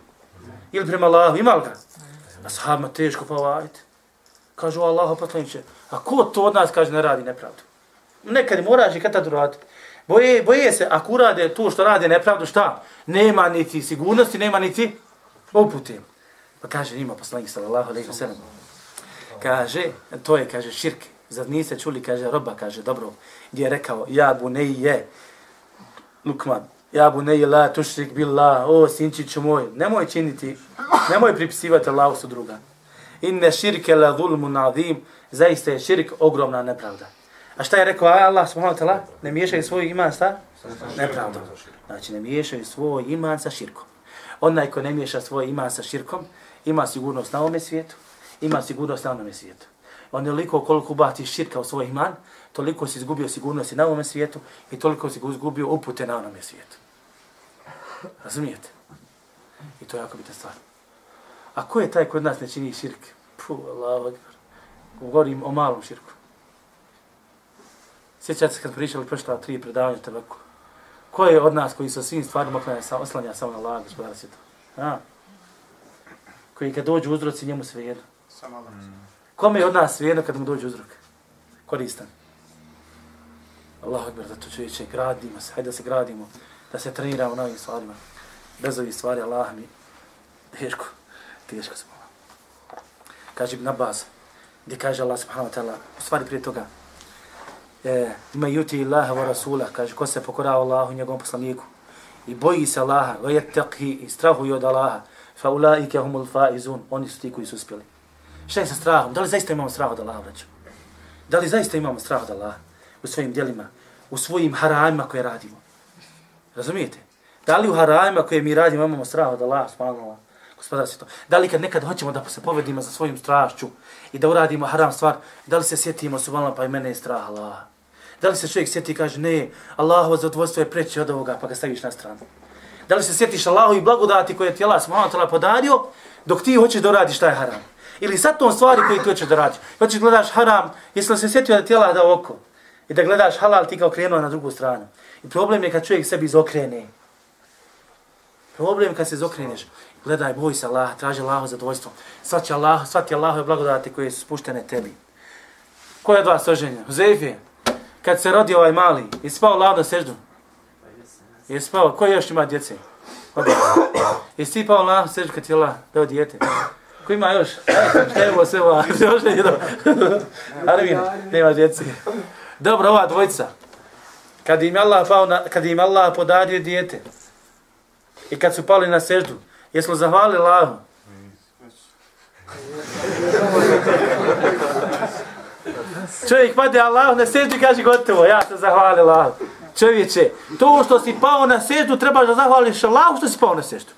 Ili prema Allahu? Ima li ga? A sahabima teško pa ovajte. Kažu Allahu poslaniče, a ko to od nas kaže ne radi nepravdu? Nekad moraš i kad tad uraditi. Boje, boje se, ako urade to što rade nepravdu, šta? Nema niti sigurnosti, nema niti upute. Pa kaže njima poslanik sallallahu alejhi ve sellem. Kaže, to je kaže širk. Zar niste čuli, kaže roba, kaže dobro, gdje je rekao, ja bu ne je, Lukman, ja bu ne je la tušrik billah, o sinčiću moj, nemoj činiti, nemoj pripisivati Allahu su druga. Inne širke la zulmun azim, zaista je širk ogromna nepravda. A šta je rekao Allah subhanahu wa ta'ala? Ne miješaju svoj iman sa nepravdom. Znači ne miješaju svoj iman sa širkom. Onaj ko ne miješa svoj iman sa širkom, ima sigurnost na ovome svijetu, ima sigurnost na onome svijetu. Onoliko koliko ubati širka u svoj iman, toliko si izgubio sigurnosti na ovome svijetu i toliko si izgubio upute na onome svijetu. Razumijete? I to je jako bitna stvar. A ko je taj kod nas ne čini širk? Puh, Allah. Govorim o malom širku. Sjećate se kad pričali prošla tri predavanja tebeku. Ko je od nas koji sa svim stvarima oklanja, sa, oslanja samo na Allah, gospodara svijeta? A? Koji kad dođu uzroci, njemu sve jedno. Samo Allah. Kome je od nas sve jedno kad mu dođe uzrok? Koristan. Allah akbar, da to čovječe, gradimo se, hajde da se gradimo, da se treniramo na ovim stvarima. Bez ovih stvari, Allah mi, teško, teško smo. Kaže Ibn Abbas, gdje kaže Allah subhanahu wa ta'ala, u stvari prije toga, e, me yuti Allaha wa Rasula, kaže, ko se pokorava Allahu njegovom poslaniku, i boji se Allaha, wa yattaqi, i strahuje od Allaha, fa ulaike humul faizun, oni su ti koji su uspjeli. Šta je sa strahom? Da li zaista imamo strah od Allaha, braću? Da li zaista imamo strah od Allaha u svojim djelima, u svojim haramima koje radimo? Razumijete? Da li u haramima koje mi radimo imamo strah od Allaha, subhanallah? Gospodar se to. Da li kad nekad hoćemo da se povedimo za svojim strašću i da uradimo haram stvar, da li se sjetimo subhanallah pa i mene je strah Allah. Da li se čovjek sjeti i kaže ne, Allahovo zadovoljstvo je preći od ovoga pa ga staviš na stranu? Da li se sjetiš Allahu i blagodati koje ti Allah subhanahu podario dok ti hoćeš da uradiš taj haram? Ili sad tom stvari koju ti hoćeš da radiš? Hoćeš gledaš haram, jesi li se sjetio da ti Allah dao oko? I da gledaš halal ti kao krenuo na drugu stranu. I problem je kad čovjek sebi izokrene. Problem kad se zokreneš, Gledaj, boj se Allah, traži Allahu zadovoljstvo. Svat će Allah, svat je Allahove blagodati koje su spuštene tebi. Ko je od vas oženjen? Huzeif Kad se rodi ovaj mali, je spao Allah na seždu? Je spao, ko još ima djece? Je si pao Allah na seždu kad ti Allah dao djete? Ko ima još? Šta je ovo sve ova? Još. Arvin, nema djece. Dobro, ova dvojica. Kad im Allah, pao na, kad im Allah podario djete i kad su pali na seždu, jesmo zahvalili Allahu? Čovjek pade Allah na seždu i kaže gotovo, ja sam zahvalio Allahu. Čovječe, to što si pao na seždu, trebaš da zahvališ Allahu što si pao na seždu.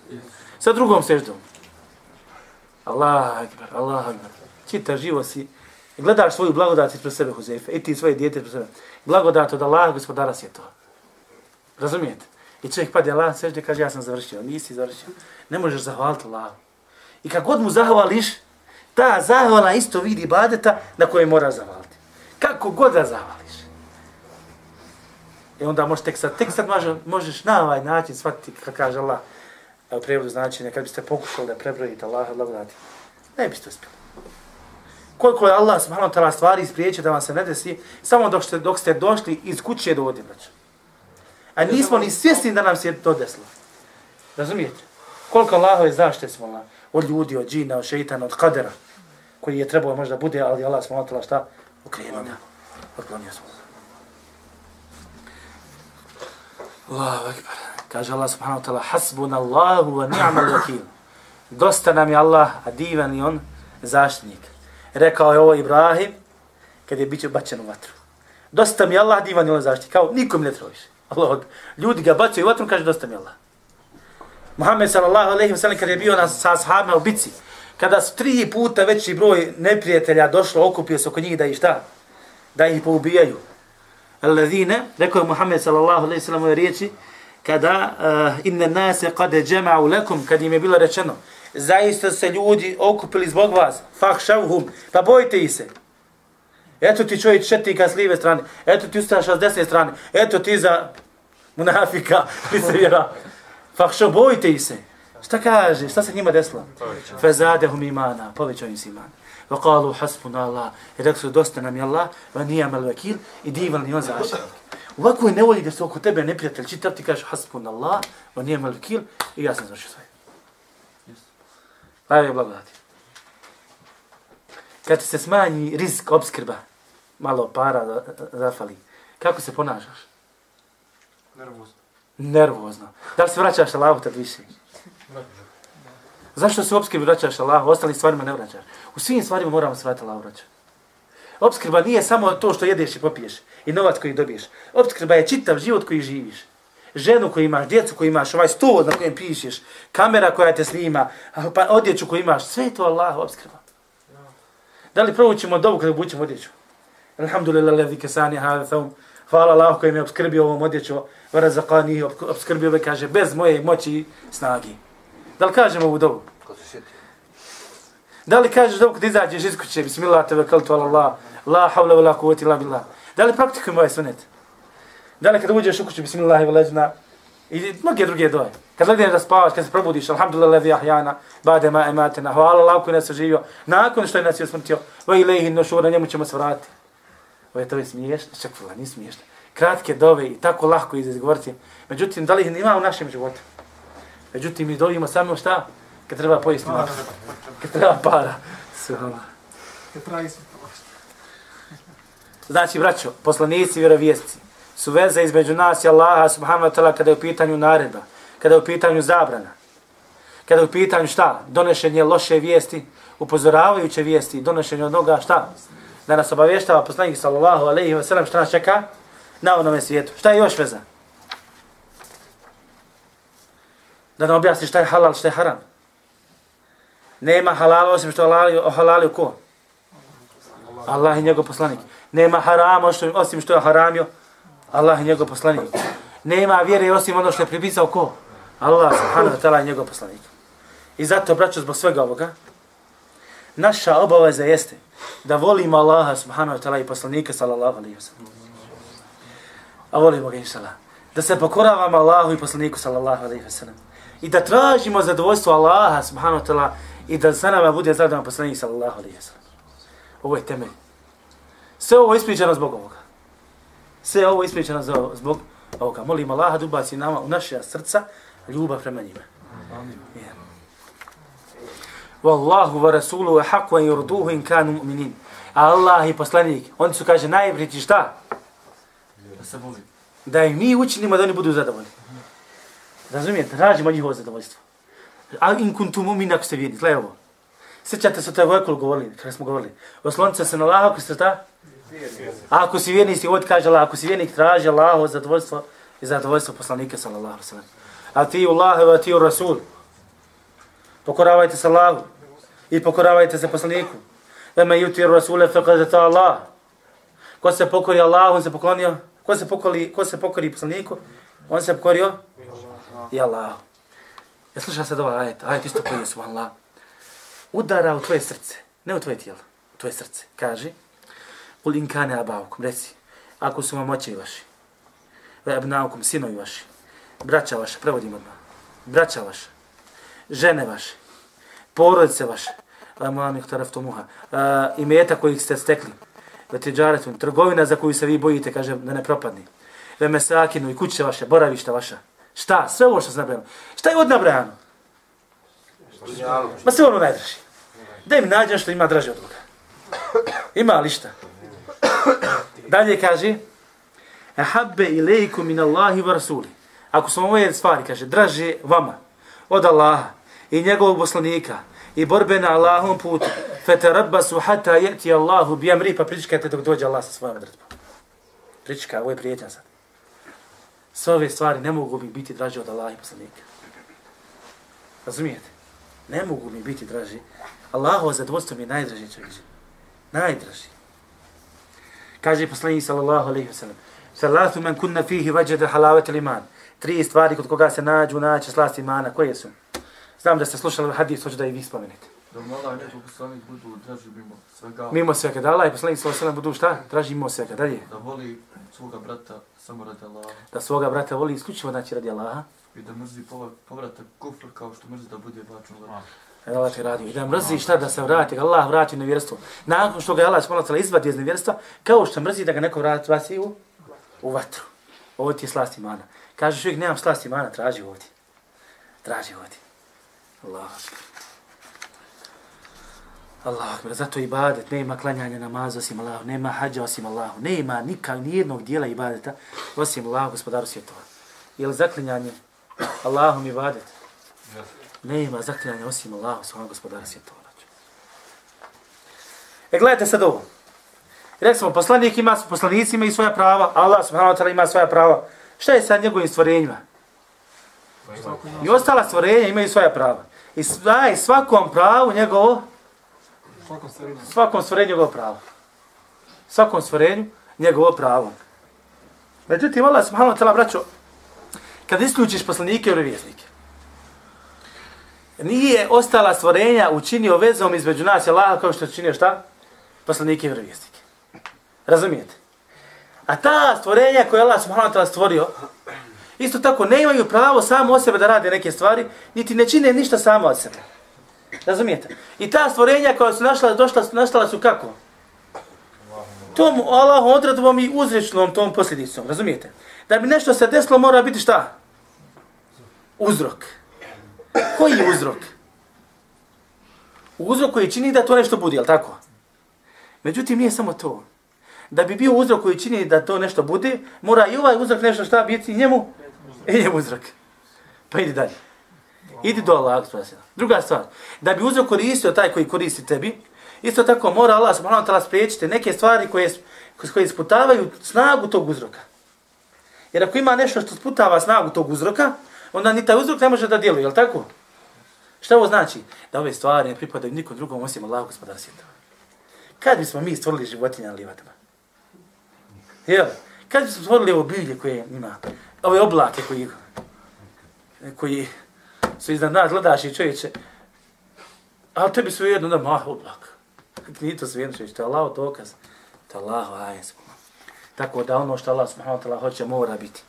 Sa drugom seždom. Allah akbar, Allah akbar. Čita živo si. Gledaš svoju blagodat ispred sebe, Huzefe, i ti svoje dijete ispred sebe. Blagodat od Allah, gospodara si je to. Razumijete? I čovjek pade Allah, sežde, kaže, ja sam završio. Nisi završio. Ne možeš zahvaliti Allah. I kad god mu zahvališ, ta zahvala isto vidi badeta na koje mora zahvaliti. Kako god da zahvališ. I onda možeš tek sad, tek sad možeš, možeš na ovaj način shvatiti, kako kaže Allah, u prevodu značenja, kad biste pokušali da prebrojite Allah, blagodati, ne biste uspjeli. Koliko je Allah subhanahu wa ta'ala stvari ispriječio da vam se ne desi, samo dok ste, dok ste došli iz kuće do ovdje, braću. A nismo ni svjesni da nam se to desilo. Razumijete? Koliko Allahove zašte smo Allah, od ljudi, od džina, od šeitana, od kadera, koji je trebao možda bude, ali Allah smo wa šta? Ukrenuo ga. Otklonio smo. Allahu akbar. Kaže Allah subhanahu wa ta'ala, hasbuna Allahu wa ni'mal vakil. Dosta nam je Allah, a divan i on, zaštitnik. Rekao je ovo Ibrahim, kad je biće bačen u vatru. Dosta mi je Allah, divan i on zaštitnik. Kao, nikom ne trebaš. Allah, ljudi ga bacaju u vatru, kaže, dosta mi Allah. Muhammed sallallahu alejhi ve sellem kad je bio na, sa sahabima u bici, kada su tri puta veći broj neprijatelja došlo, okupio se oko njih da ih šta? Da ih poubijaju. Alladine, rekao je Muhammed sallallahu alejhi ve sellem ove riječi, kada eh, uh, inne nase qad jama'u lekum, kad im je bilo rečeno, zaista se ljudi okupili zbog vas, fahšavhum, pa bojte ih se. Eto ti čovjek četnika s lijeve strane, eto ti ustaša s desne strane, eto ti za munafika, ti se vjera. Fahšav, bojite ih se. Šta kaže, šta se njima desilo? Fezadehum imana, povećao im se iman. Wa qalu hasbuna Allah, i rekli su dosta nam je Allah, va nijamal vakil, i divan li on zaštitnik. U ovakvoj nevolji da se oko tebe neprijatelj čitav, ti kažeš hasbun Allah, on nije mal kil, i ja sam završio. Hvala je blagodati. Kad se smanji rizik obskrba, malo para zafali, kako se ponašaš? Nervozno. Nervozno. Da li se vraćaš Allahu tad više? Zašto se obskrbi vraćaš Allahu, ostalim stvarima ne vraćaš? U svim stvarima moramo se vratiti Allahu vraćati. Obskrba nije samo to što jedeš i popiješ i novac koji dobiješ. Obskrba je čitav život koji živiš. Ženu koju imaš, djecu koju imaš, ovaj stol na kojem pišeš, kamera koja te snima, pa odjeću koju imaš, sve je to Allah obskrba. Da li provućemo dobu kada bućemo odjeću? Alhamdulillah, levi kesani, hada thaum. Hvala Allah koji mi je obskrbio ovom odjeću, varazakani, obskrbio me, kaže, bez moje moći i snagi. Da li kažemo ovu dobu? Da li kažeš dobu kad izađeš iz kuće, bismillah, tebe kaltu ala Allah, La havla wa la kuvveti illa billah. Da li praktikujemo ovaj sunet? Da li kada uđeš u kuću, bismillah i leđna, i mnoge druge doje. Kad legneš da spavaš, kad se probudiš, alhamdulillah levi ahjana, bade ma ematena, hvala Allah koji nas je živio, nakon što je nas je smrtio, va ilaihi nošura, njemu ćemo se vratiti. Ovo je to je smiješno, čekvala, nije smiješno. Kratke dove i tako lahko izgovoriti. Međutim, da li ih ima u našem životu? Međutim, mi dovimo samo šta? Kad treba pojesti Kad treba para. Sve Kad treba Znači, braćo, poslanici i vjerovijesci su veze između nas i Allaha subhanahu wa ta'ala kada je u pitanju naredba, kada je u pitanju zabrana, kada je u pitanju šta? Donešenje loše vijesti, upozoravajuće vijesti donošenje od noga, šta? Da nas obavještava poslanik sallallahu alejhi ve sellem šta nas čeka na onome svijetu. Šta je još veza? Da nam objasni šta je halal, šta je haram. Nema halala osim što halali, halali ko? Allah i njegov poslanik. Nema harama osim što je haramio. Allah i njegov poslanik. Nema vjere osim ono što je pripisao ko? Allah subhanahu wa ta'ala i njegov poslanik. I zato, braćo, zbog svega ovoga, naša obaveza jeste da volimo Allaha subhanahu wa ta'ala i poslanika sallallahu alaihi wa sallam. A volimo ga inšala. Da se pokoravamo Allahu i poslaniku sallallahu alaihi wa sallam. I da tražimo zadovoljstvo Allaha subhanahu wa ta'ala i da sa nama bude zadovoljno poslanik sallallahu alaihi wa sallam. Ovo je temelj. Sve ovo je ispričano zbog ovoga. Sve ovo je ispričano zbog ovoga. Molim Allaha da ubaci nama u naše srca ljubav prema njima. Amin. Yeah. Wallahu wa rasuluhu haqqu an yurduhu in kanu mu'minin. Allah i poslanik, oni su kaže najbrići šta? Da se voli. Da im mi učinimo da oni budu zadovoljni. Razumijete, tražimo njihovo zadovoljstvo. A in kuntum mu'min ako ste vjerni, gle ovo. Sjećate se to je vojkol govorili, kada smo govorili. Oslonite se na Allah ako ste šta? A ako si vjerni, si ovdje kaže Allah, ako si vjernik, traži Allahovo zadovoljstvo i zadovoljstvo poslanika sallallahu alaihi wa sallam. A ti Allah, a ti Rasul. Pokoravajte se Allahu i pokoravajte se poslaniku. Vema yuti Rasule faqad ta Allah. Ko se pokori Allahu, on se poklonio. Ko se pokori, ko se pokori poslaniku, on se pokorio i Allahu. Ja slušam sad ovaj ajet, ajet isto koji je subhanallah. Udara u tvoje srce, ne u tvoje tijelo, u tvoje srce. Kaže, Kul in kane abavkom, reci, ako su vam očevi vaši, ve abnaukum, sinovi vaši, braća vaša, prevodim odmah, braća vaša, žene vaše, porodice vaše, mami htaraftu muha, imeta kojih ste stekli, vetiđaretun, trgovina za koju se vi bojite, kaže, da ne propadni, ve mesakinu i kuće vaše, boravišta vaša, šta, sve ovo što se nabrano. šta je od nabrano? Ma sve ono najdraži. Da mi nađem ono što ima draže od Boga. Ima li šta? Dalje kaže, Ahabbe ilaikum min Allahi wa rasuli. Ako su ove stvari, kaže, draže vama od Allaha i njegovog poslanika i borbe na Allahom putu, Feterabbasu hata jeti Allahu bi amri, pa pričekajte dok dođe Allah sa svojom odredbom. Prička, ovo je prijetnja sad. Sve ove stvari ne mogu mi biti draže od Allaha i poslanika. Razumijete? Ne mogu mi biti draži. Allaho zadovoljstvo mi je najdraži čovjek. Najdraži. Kaže poslanik sallallahu alaihi wa sallam. Salatu man kunna fihi vajada halavat iman. Tri stvari kod koga se nađu, naće slast imana. Koje su? Znam da ste slušali hadis, hoću da i vi spomenete. Da mu Allah neko poslanik budu draži mimo svega. Mimo svega, da Allah i poslanik sallallahu alaihi budu šta? Draži mimo svega, dalje. Da voli svoga brata samo radi Allaha. Da svoga brata voli isključivo znači radi Allaha. I da mrzi povratak kufr kao što mrzi da bude bačen u vatru. E, Allah ti radi. I da mrzi šta da se vrati, Allah vrati na vjerstvo. Nakon što ga Allah smolacala izvadi iz nevjerstva, kao što mrzi da ga neko vrati vasi u, u vatru. Ovo ti je slast imana. Kažeš uvijek, nemam slast imana, traži ovdje. Traži ovdje. Allah. Allah, zato ibadet, nema klanjanja namaza osim Allahu, nema hađa osim Allahu, nema nikak, nijednog dijela ibadeta osim Allahu, gospodaru svjetova. Je li zaklinjanje Allahom ibadet? Nema zaklinjanja osim Allahu, svojom gospodaru svjetova. E, gledajte sad ovo. Rekli smo, poslanik ima, poslanici imaju svoja prava, Allah subhanahu wa ta'ala ima svoja prava. Šta je sa njegovim stvorenjima? I ostala stvorenja imaju svoja prava. I svaj svakom pravu njegovo, svakom stvorenju njegovo pravo. Svakom stvorenju njegovo pravo. Međutim, Allah subhanahu wa ta'ala, braćo, kad isključiš poslanike i vjerovjesnike, nije ostala stvorenja učinio vezom između nas i Allaha kao što činio šta? Poslanike i vjerovjesnike. Razumijete? A ta stvorenja koje Allah subhanahu wa ta'ala stvorio, isto tako ne imaju pravo samo od sebe da rade neke stvari, niti ne čine ništa samo od sebe. Razumijete? I ta stvorenja koja su našla, došla, nastala su kako? Tom Allah odredbom i uzrečnom tom posljedicom. Razumijete? Da bi nešto se desilo mora biti šta? Uzrok. Koji je uzrok? Uzrok koji čini da to nešto bude, jel tako? Međutim, nije samo to da bi bio uzrok koji čini da to nešto bude, mora i ovaj uzrok nešto šta biti njemu, i je uzrok. Pa idi dalje. Idi do Allaha gospodara. Druga stvar, da bi uzrok koristio taj koji koristi tebi, isto tako mora Allah subhanahu wa ta'ala spriječiti neke stvari koje, koje isputavaju snagu tog uzroka. Jer ako ima nešto što sputava snagu tog uzroka, onda ni taj uzrok ne može da djeluje, je tako? Šta ovo znači? Da ove stvari ne pripadaju nikom drugom osim Allahu gospodara svjetova. Kad bismo mi stvorili životinje na livadama? Jel? Kad bismo stvorili ovo bilje koje ima, ove oblake koji, koji su iznad nas, gledaš i čovječe, ali tebi su jedno da mah oblak. Nije to sve čovječe, to je Allah dokaz. To je Allah ajensko. Tako da ono što Allah subhanahu wa ta'ala hoće mora biti.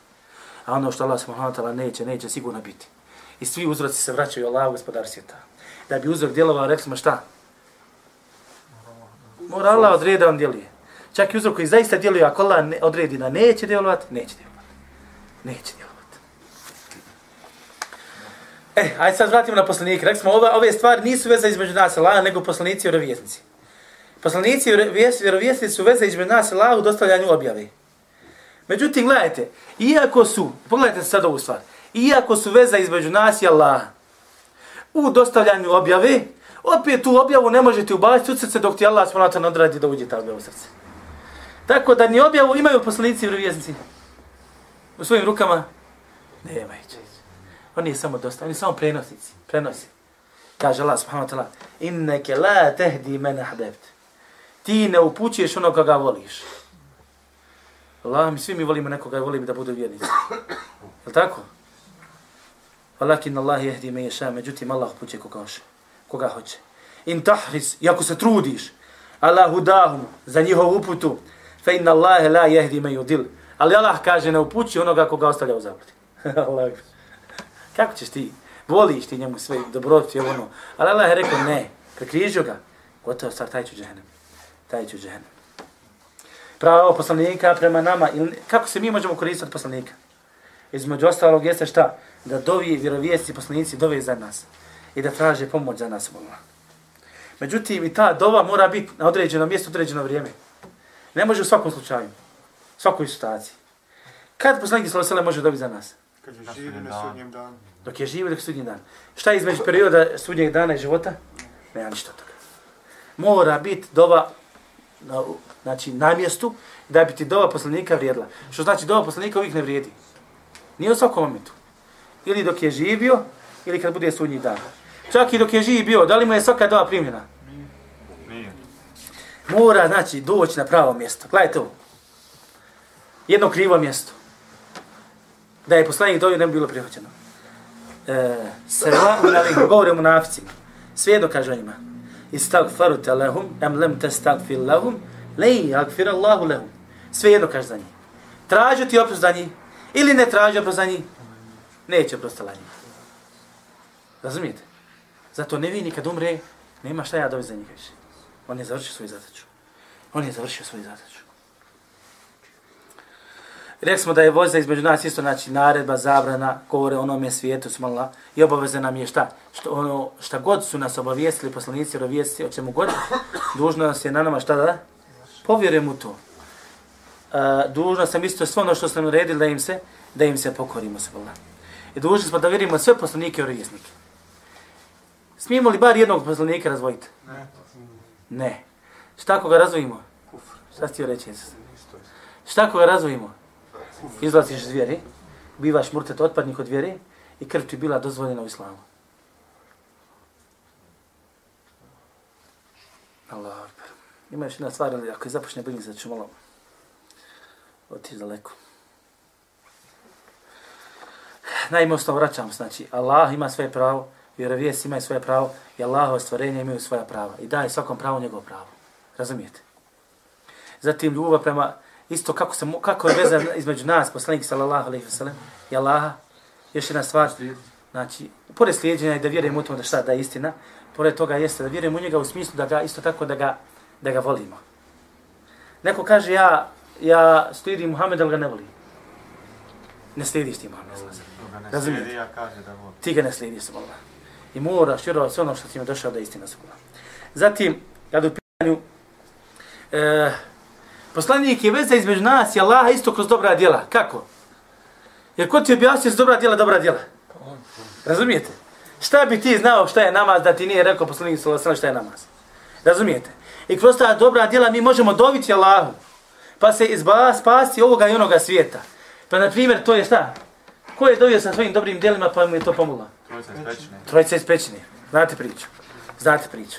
A ono što Allah subhanahu wa ta'ala neće, neće sigurno biti. I svi uzroci se vraćaju Allah, gospodar svijeta. Da bi uzrok djelovao, rekli smo šta? Mora Allah odredi on djeluje. Čak i uzrok koji zaista djeluje, ako Allah ne, odredi da neće djelovati, neće djelovati. Neće djelovati. E, ajde sad vratimo na poslanike. Rekli smo, ove, ove stvari nisu veze između nas Allah, nego poslanici i vjerovjesnici. Poslanici i vjerovjesnici su veze između nas Allah u dostavljanju objave. Međutim, gledajte, iako su, pogledajte sad ovu stvar, iako su veza između nas i Allah u dostavljanju objave, opet tu objavu ne možete ubaciti u srce dok ti Allah smonata ne odradi da uđe ta objava u srce. Tako da ni objavu imaju poslanici i vjerovjesnici u svojim rukama, ne imaju Oni je samo dosta, oni samo prenosnici, prenosi. Kaže Allah subhanahu wa ta'ala, inneke la tehdi men ahbebt. Ti ne upućuješ ono koga voliš. Allah, mi svi mi volimo nekoga i volimo da budu vjernici. Je tako? Walakin Allah jehdi me ješa, međutim Allah upućuje koga hoće. Koga hoće. In tahris, i ako se trudiš, Allah hudahum za njihovu uputu, fe inna Allah la jehdi me yudil. Ali Allah kaže, ne upući onoga koga ostavlja u zabludi. Allah. Kako ćeš ti? Voliš ti njemu sve dobroti, ono. Ali Allah je rekao, ne, prekrižio ga. Gotovo, stvar, taj ću džehennem. Taj ću džehennem. Pravo poslanika prema nama, ili, kako se mi možemo koristiti od poslanika? Između ostalog jeste šta? Da dovi vjerovijesti poslanici dove za nas. I da traže pomoć za nas. Bola. Međutim, i ta dova mora biti na određeno mjesto, određeno vrijeme. Ne može u svakom slučaju. Svakoj situaciji. Kad poslanik Sala može dobiti za nas? Kad je živi na sudnjem danu. Dok je živi dok je sudnjem danu. Šta je između perioda sudnjeg dana i života? Nema ništa toga. Mora biti dova na, znači, na mjestu da bi ti dova poslanika vrijedila. Što znači dova poslanika uvijek ne vrijedi. Nije u svakom momentu. Ili dok je živio, ili kad bude sudnji dan. Čak i dok je živi bio, da li mu je svaka dova primljena? Nije. Mora, znači, doći na pravo mjesto. Gledajte ovo. Jedno krivo mjesto da je poslanik dovio, ne bi bilo prihvaćeno. E, Seva, unavih, govori o munaficima. Svijedo kaže njima. Istagfaru te lehum, em lem te stagfir lehum, lej, agfir Allahu lehum. Svejedno kaže za njih. Tražu ti oprost za njih, ili ne tražu oprost za njih, neće oprostala za njih. Razumijete? Zato ne vi nikad umre, nema šta ja dobi za njih više. On je završio svoju zadaću. On je završio svoju zadaću. Rekli smo da je voza između nas isto, znači naredba, zabrana, govore onome svijetu, smala, i obaveze nam je šta? Što, ono, šta god su nas obavijestili, poslanici, rovijesti, o čemu god, dužno nas je na nama šta da? Povjerujem u to. Uh, dužno sam isto sve ono što sam naredili da im se, da im se pokorimo, smala. I dužni smo da vjerimo sve poslanike i rovjesnike. Smijemo li bar jednog poslanika razvojiti? Ne. Ne. Šta ako ga razvojimo? Šta ti reći? Šta ako ga razvojimo? Izlaziš iz vjere, bivaš murtet otpadnik od vjere i krv ti bila dozvoljena u islamu. Allah akbar. Ima još jedna stvar, ali ako je započne bilin, sad ću malo otići daleko. Naime, vraćam, znači, Allah ima svoje pravo, vjerovijest ima svoje pravo i Allahove stvorenje imaju svoja prava i daje svakom pravo njegovo pravo. Razumijete? Zatim ljubav prema isto kako se kako je veza između nas poslanik sallallahu alejhi ve sellem i Allaha. Još jedna stvar znači pored slijedeњa da vjerujemo u to da šta da je istina pored toga jeste da vjerujemo u njega u smislu da ga isto tako da ga da ga volimo. Neko kaže ja ja slijedim Muhameda ga ne volim. Ne slijediš ti razumiješ ja kaže da volim ti ga ne slijediš Allah i moraš vjerovati sve ono što ti je došao da je istina zatim kad u pitanju e, Poslanik je veza između nas i Allaha isto kroz dobra djela. Kako? Jer ko ti objasni s dobra djela, dobra djela? Razumijete? Šta bi ti znao šta je namaz da ti nije rekao poslanik sallallahu alejhi šta je namaz? Razumijete? I kroz ta dobra djela mi možemo dobiti Allahu. Pa se izba spasti ovoga i onoga svijeta. Pa na primjer to je šta? Ko je dobio sa svojim dobrim djelima pa mu je to pomoglo? Trojica iz pećine. Trojica iz pećine. Znate priču. Znate priču.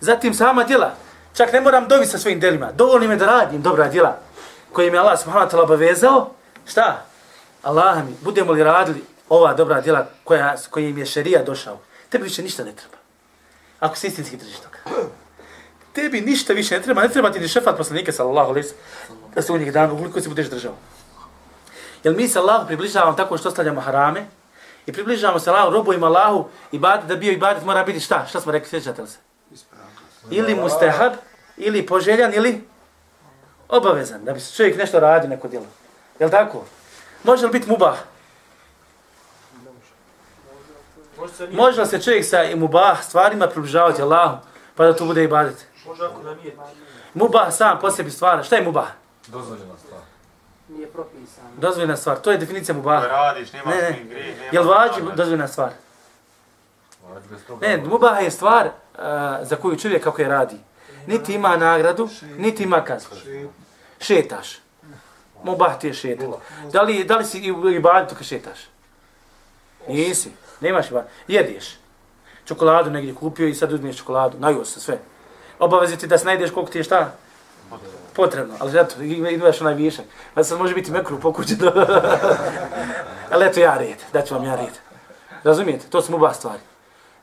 Zatim sama djela. Čak ne moram dobiti sa svojim djelima. Dovoljno me da radim dobra djela koje mi Allah subhanahu wa ta'ala obavezao. Šta? Allah mi, budemo li radili ova dobra djela koja, kojim je šerija došao, tebi više ništa ne treba. Ako si istinski držiš toga. Tebi ništa više ne treba, ne treba ti ni šefat poslanika sallallahu alaihi da se u njih dana, ukoliko si budeš držao. Jel mi se Allahu približavamo tako što ostavljamo harame i približavamo se Allahu, robujemo Allahu i bad, da bio ibadet mora biti šta? Šta smo rekli, sjećate li se? Ili mustahab, ili poželjan, ili obavezan, da bi se čovjek nešto radi, neko djelo. Jel tako? Može li biti mubah? Može li se čovjek sa mubah stvarima približavati Allahu, pa da to bude ibadet? Može ako da nije. Mubah sam po sebi stvara. Šta je mubah? Dozvoljena stvar. Nije propisano. Dozvoljena stvar. To je definicija mubaha. Ko radiš, nema Ne, ne. ne. nema... Jel vađi dozvoljena stvar? Ne, mubah je stvar uh, za koju čovjek kako je radi. Niti ima nagradu, niti ima kaznu. Šetaš. Mubah ti je šetat. Da li, da li si i u ibadetu kad šetaš? Nisi. Nemaš ibadet. Jedeš. Čokoladu negdje kupio i sad uzmiješ čokoladu. Najuo se sve. Obavezi ti da se najdeš koliko ti je šta? Potrebno. Ali zato, imaš onaj višak. Pa sad može biti mekru po. Ali eto ja red. Daću vam ja red. Razumijete? To su mubah stvari.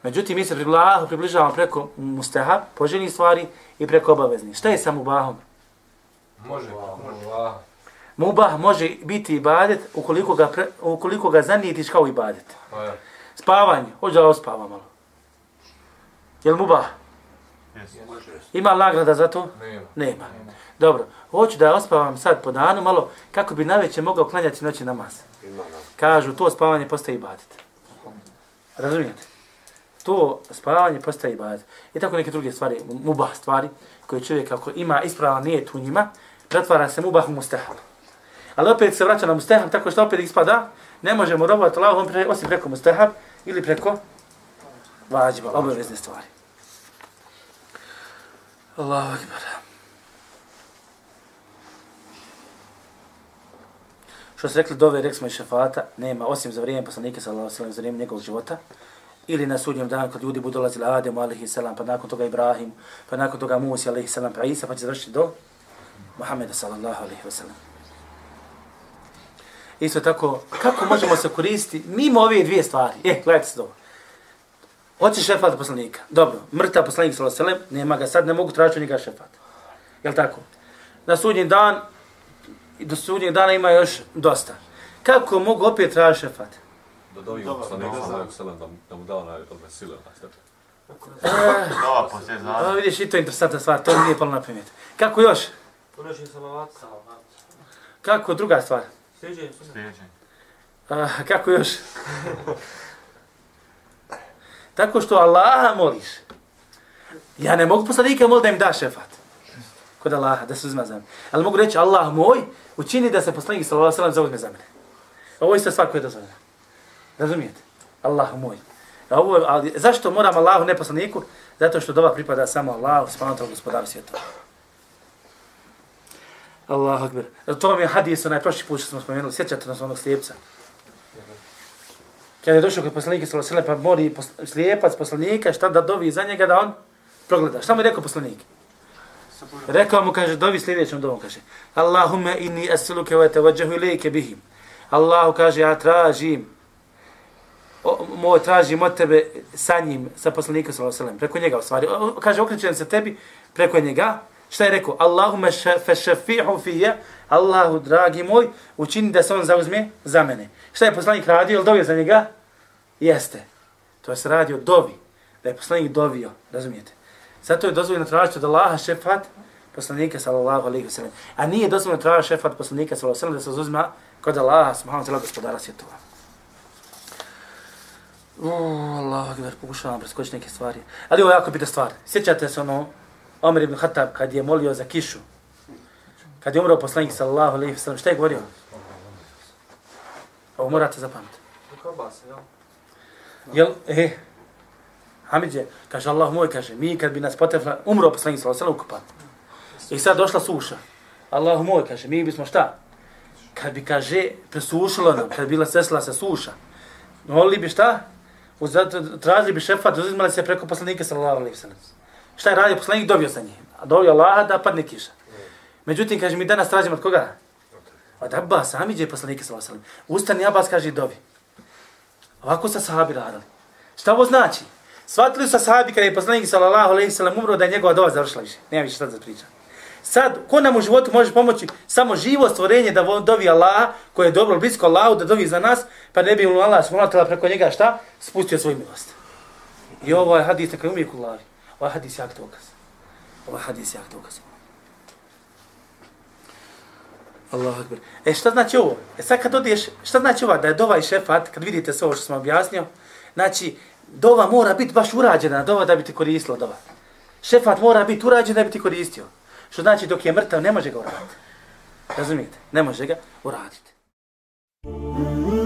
Međutim, mi se približavamo, približavamo preko mustahab, poželjnih stvari i preko obaveznih. Šta je sa mubahom? Može, može. Mubah može biti ibadet ukoliko ga, pre, ukoliko ga zanijetiš kao ibadet. Pa. Spavanje, hoće da ospava malo. Jel mubah? Ima nagrada za to? Nema. Nema. Dobro, hoću da ospavam sad po danu malo kako bi naveće mogao klanjati noći namaz. Kažu, to spavanje postaje ibadet. Razumijete? To spavanje postaje ibadet. I tako neke druge stvari, mubah stvari, koje čovjek ako ima ispravan nijet u njima, pretvara se mubah u mustahab. Ali opet se vraća na mustahab, tako što opet ispada, ne možemo robovati Allahom pre, osim preko mustahab ili preko vađiba, obavezne stvari. Allahu akbar. Što se rekli dove, rekli smo i šefata, nema, osim za vrijeme poslanika, sallallahu alaihi sallam, za vrijeme njegovog života, ili na sudnjem danu kad ljudi budu dolazili Ademu, alaihi selam, pa nakon toga Ibrahim, pa nakon toga Musi, alaihi selam, pa Isa, pa će završiti do Muhammeda, sallallahu alaihi wa sallam. Isto tako, kako možemo se koristiti mimo ove dvije stvari? E, gledajte se dobro. Hoćeš šefat poslanika. Dobro, mrtav poslanik sallallahu alejhi ve sellem, nema ga sad, ne mogu tražiti njega šefat. Jel tako? Na sudnji dan i do sudnjeg dana ima još dosta. Kako mogu opet tražiti šefat? Da dovi poslanik sallallahu alejhi ve sellem da da mu dao na ove sile na sve. Da, poslije vidiš, i to je interesantna stvar, to mi nije palo na pamet. Kako još? Ponoši salavat. Kako druga stvar? Sljedeće. A, kako još? Tako što Allaha moliš. Ja ne mogu poslanika moliti da im da šefat. Kod Allaha, da se uzmazam. Ali mogu reći, Allah moj, učini da se poslanik sallallahu alejhi ve sellem zauzme za mene. Ovo je isto stvar koja je dozvoljena. Razumijete? Allah moj. A ovo, ali zašto moram Allahu ne poslaniku? Zato što dova pripada samo Allahu, subhanahu gospodaru svjetova. Allahu akbar. To vam je hadis onaj prošli put što smo spomenuli. Sjećate nas onog slijepca. Kada je došao kod poslanika sallallahu alejhi ve sellem, pa mori slijepac poslanika šta da dovi za njega da on progleda. Šta mu je rekao poslanik? Rekao mu, kaže, dovi sljedećom dovom, kaže, Allahumme inni asluke wa tawajjahu ilayke bihim. Allahu kaže, ja tražim, moj tražim od tebe sa njim, sa poslanikom sallallahu alejhi ve sellem, preko njega u stvari. Kaže, okrećem se tebi preko njega. Šta je rekao? Allahumme fa fiyya. Allahu dragi moj, učini da se on zauzme za mene. Šta je poslanik radio? Jel dovio za njega? Jeste. To je se radio dovi. Da je poslanik dovio, razumijete? Zato je dozvoljeno tražiti od Allaha šefat poslanika sallallahu alejhi ve sellem. A nije dozvoljeno tražiti šefat poslanika sallallahu alejhi ve sellem da se zauzme kod Allaha subhanahu wa ta'ala gospodara svjetova. O, Allah, akbar, pokušavam preskočiti neke stvari. Ali ovo je jako bitna stvar. Sjećate se ono, Omer ibn Khattab kad je molio za kišu. Kad je umro poslanik sallallahu alejhi ve sellem, šta je govorio? Ovo morate zapamtiti. Jel? Jel, e, Hamidje, kaže Allah moj, kaže, mi kad bi nas potrefla, umro poslanik sallallahu alejhi ve ukupan. I sad došla suša. Allah moj, kaže, mi bismo šta? Kad bi, kaže, presušilo nam, kad bi bila sesla se suša, molili bi šta? Zato, tražili bi šefat, uzimali se preko poslanika sallallahu alejhi ve sellem. Šta je radio poslanik? Dobio sa njim. A dobio Allaha da padne kiša. Međutim, kaže, mi danas tražimo od koga? Od Abbas, Amidje poslanika sallallahu alejhi ve sellem. Ustani Abbas, kaže, dobi. Ovako sa sahabi radili. Šta ovo znači? Svatili su sa sahabi kada je poslanik sallallahu alejhi ve sellem umro da je njegova dova završila više. Nema više šta da pričam. Sad, ko nam u životu može pomoći? Samo živo stvorenje da dovi Allaha, koje je dobro blisko Allahu, da dovi za nas, pa ne bi mu Allah smolatila preko njega šta? Spustio svoju milost. I ovo je hadis na uvijek u glavi. Ovaj ovo je hadis jak dokaz. Ovaj ovo je hadis jak dokaz. Allahu akbar. E šta znači ovo? E sad kad odiješ, šta znači ovo? Da je dova i šefat, kad vidite sve ovo što sam objasnio, znači, dova mora biti baš urađena, dova da bi ti koristila dova. Šefat mora biti urađen da bi ti koristio. Što znači dok je mrtav ne može ga uraditi. Razumijete? Ne može ga uraditi. Mm -hmm.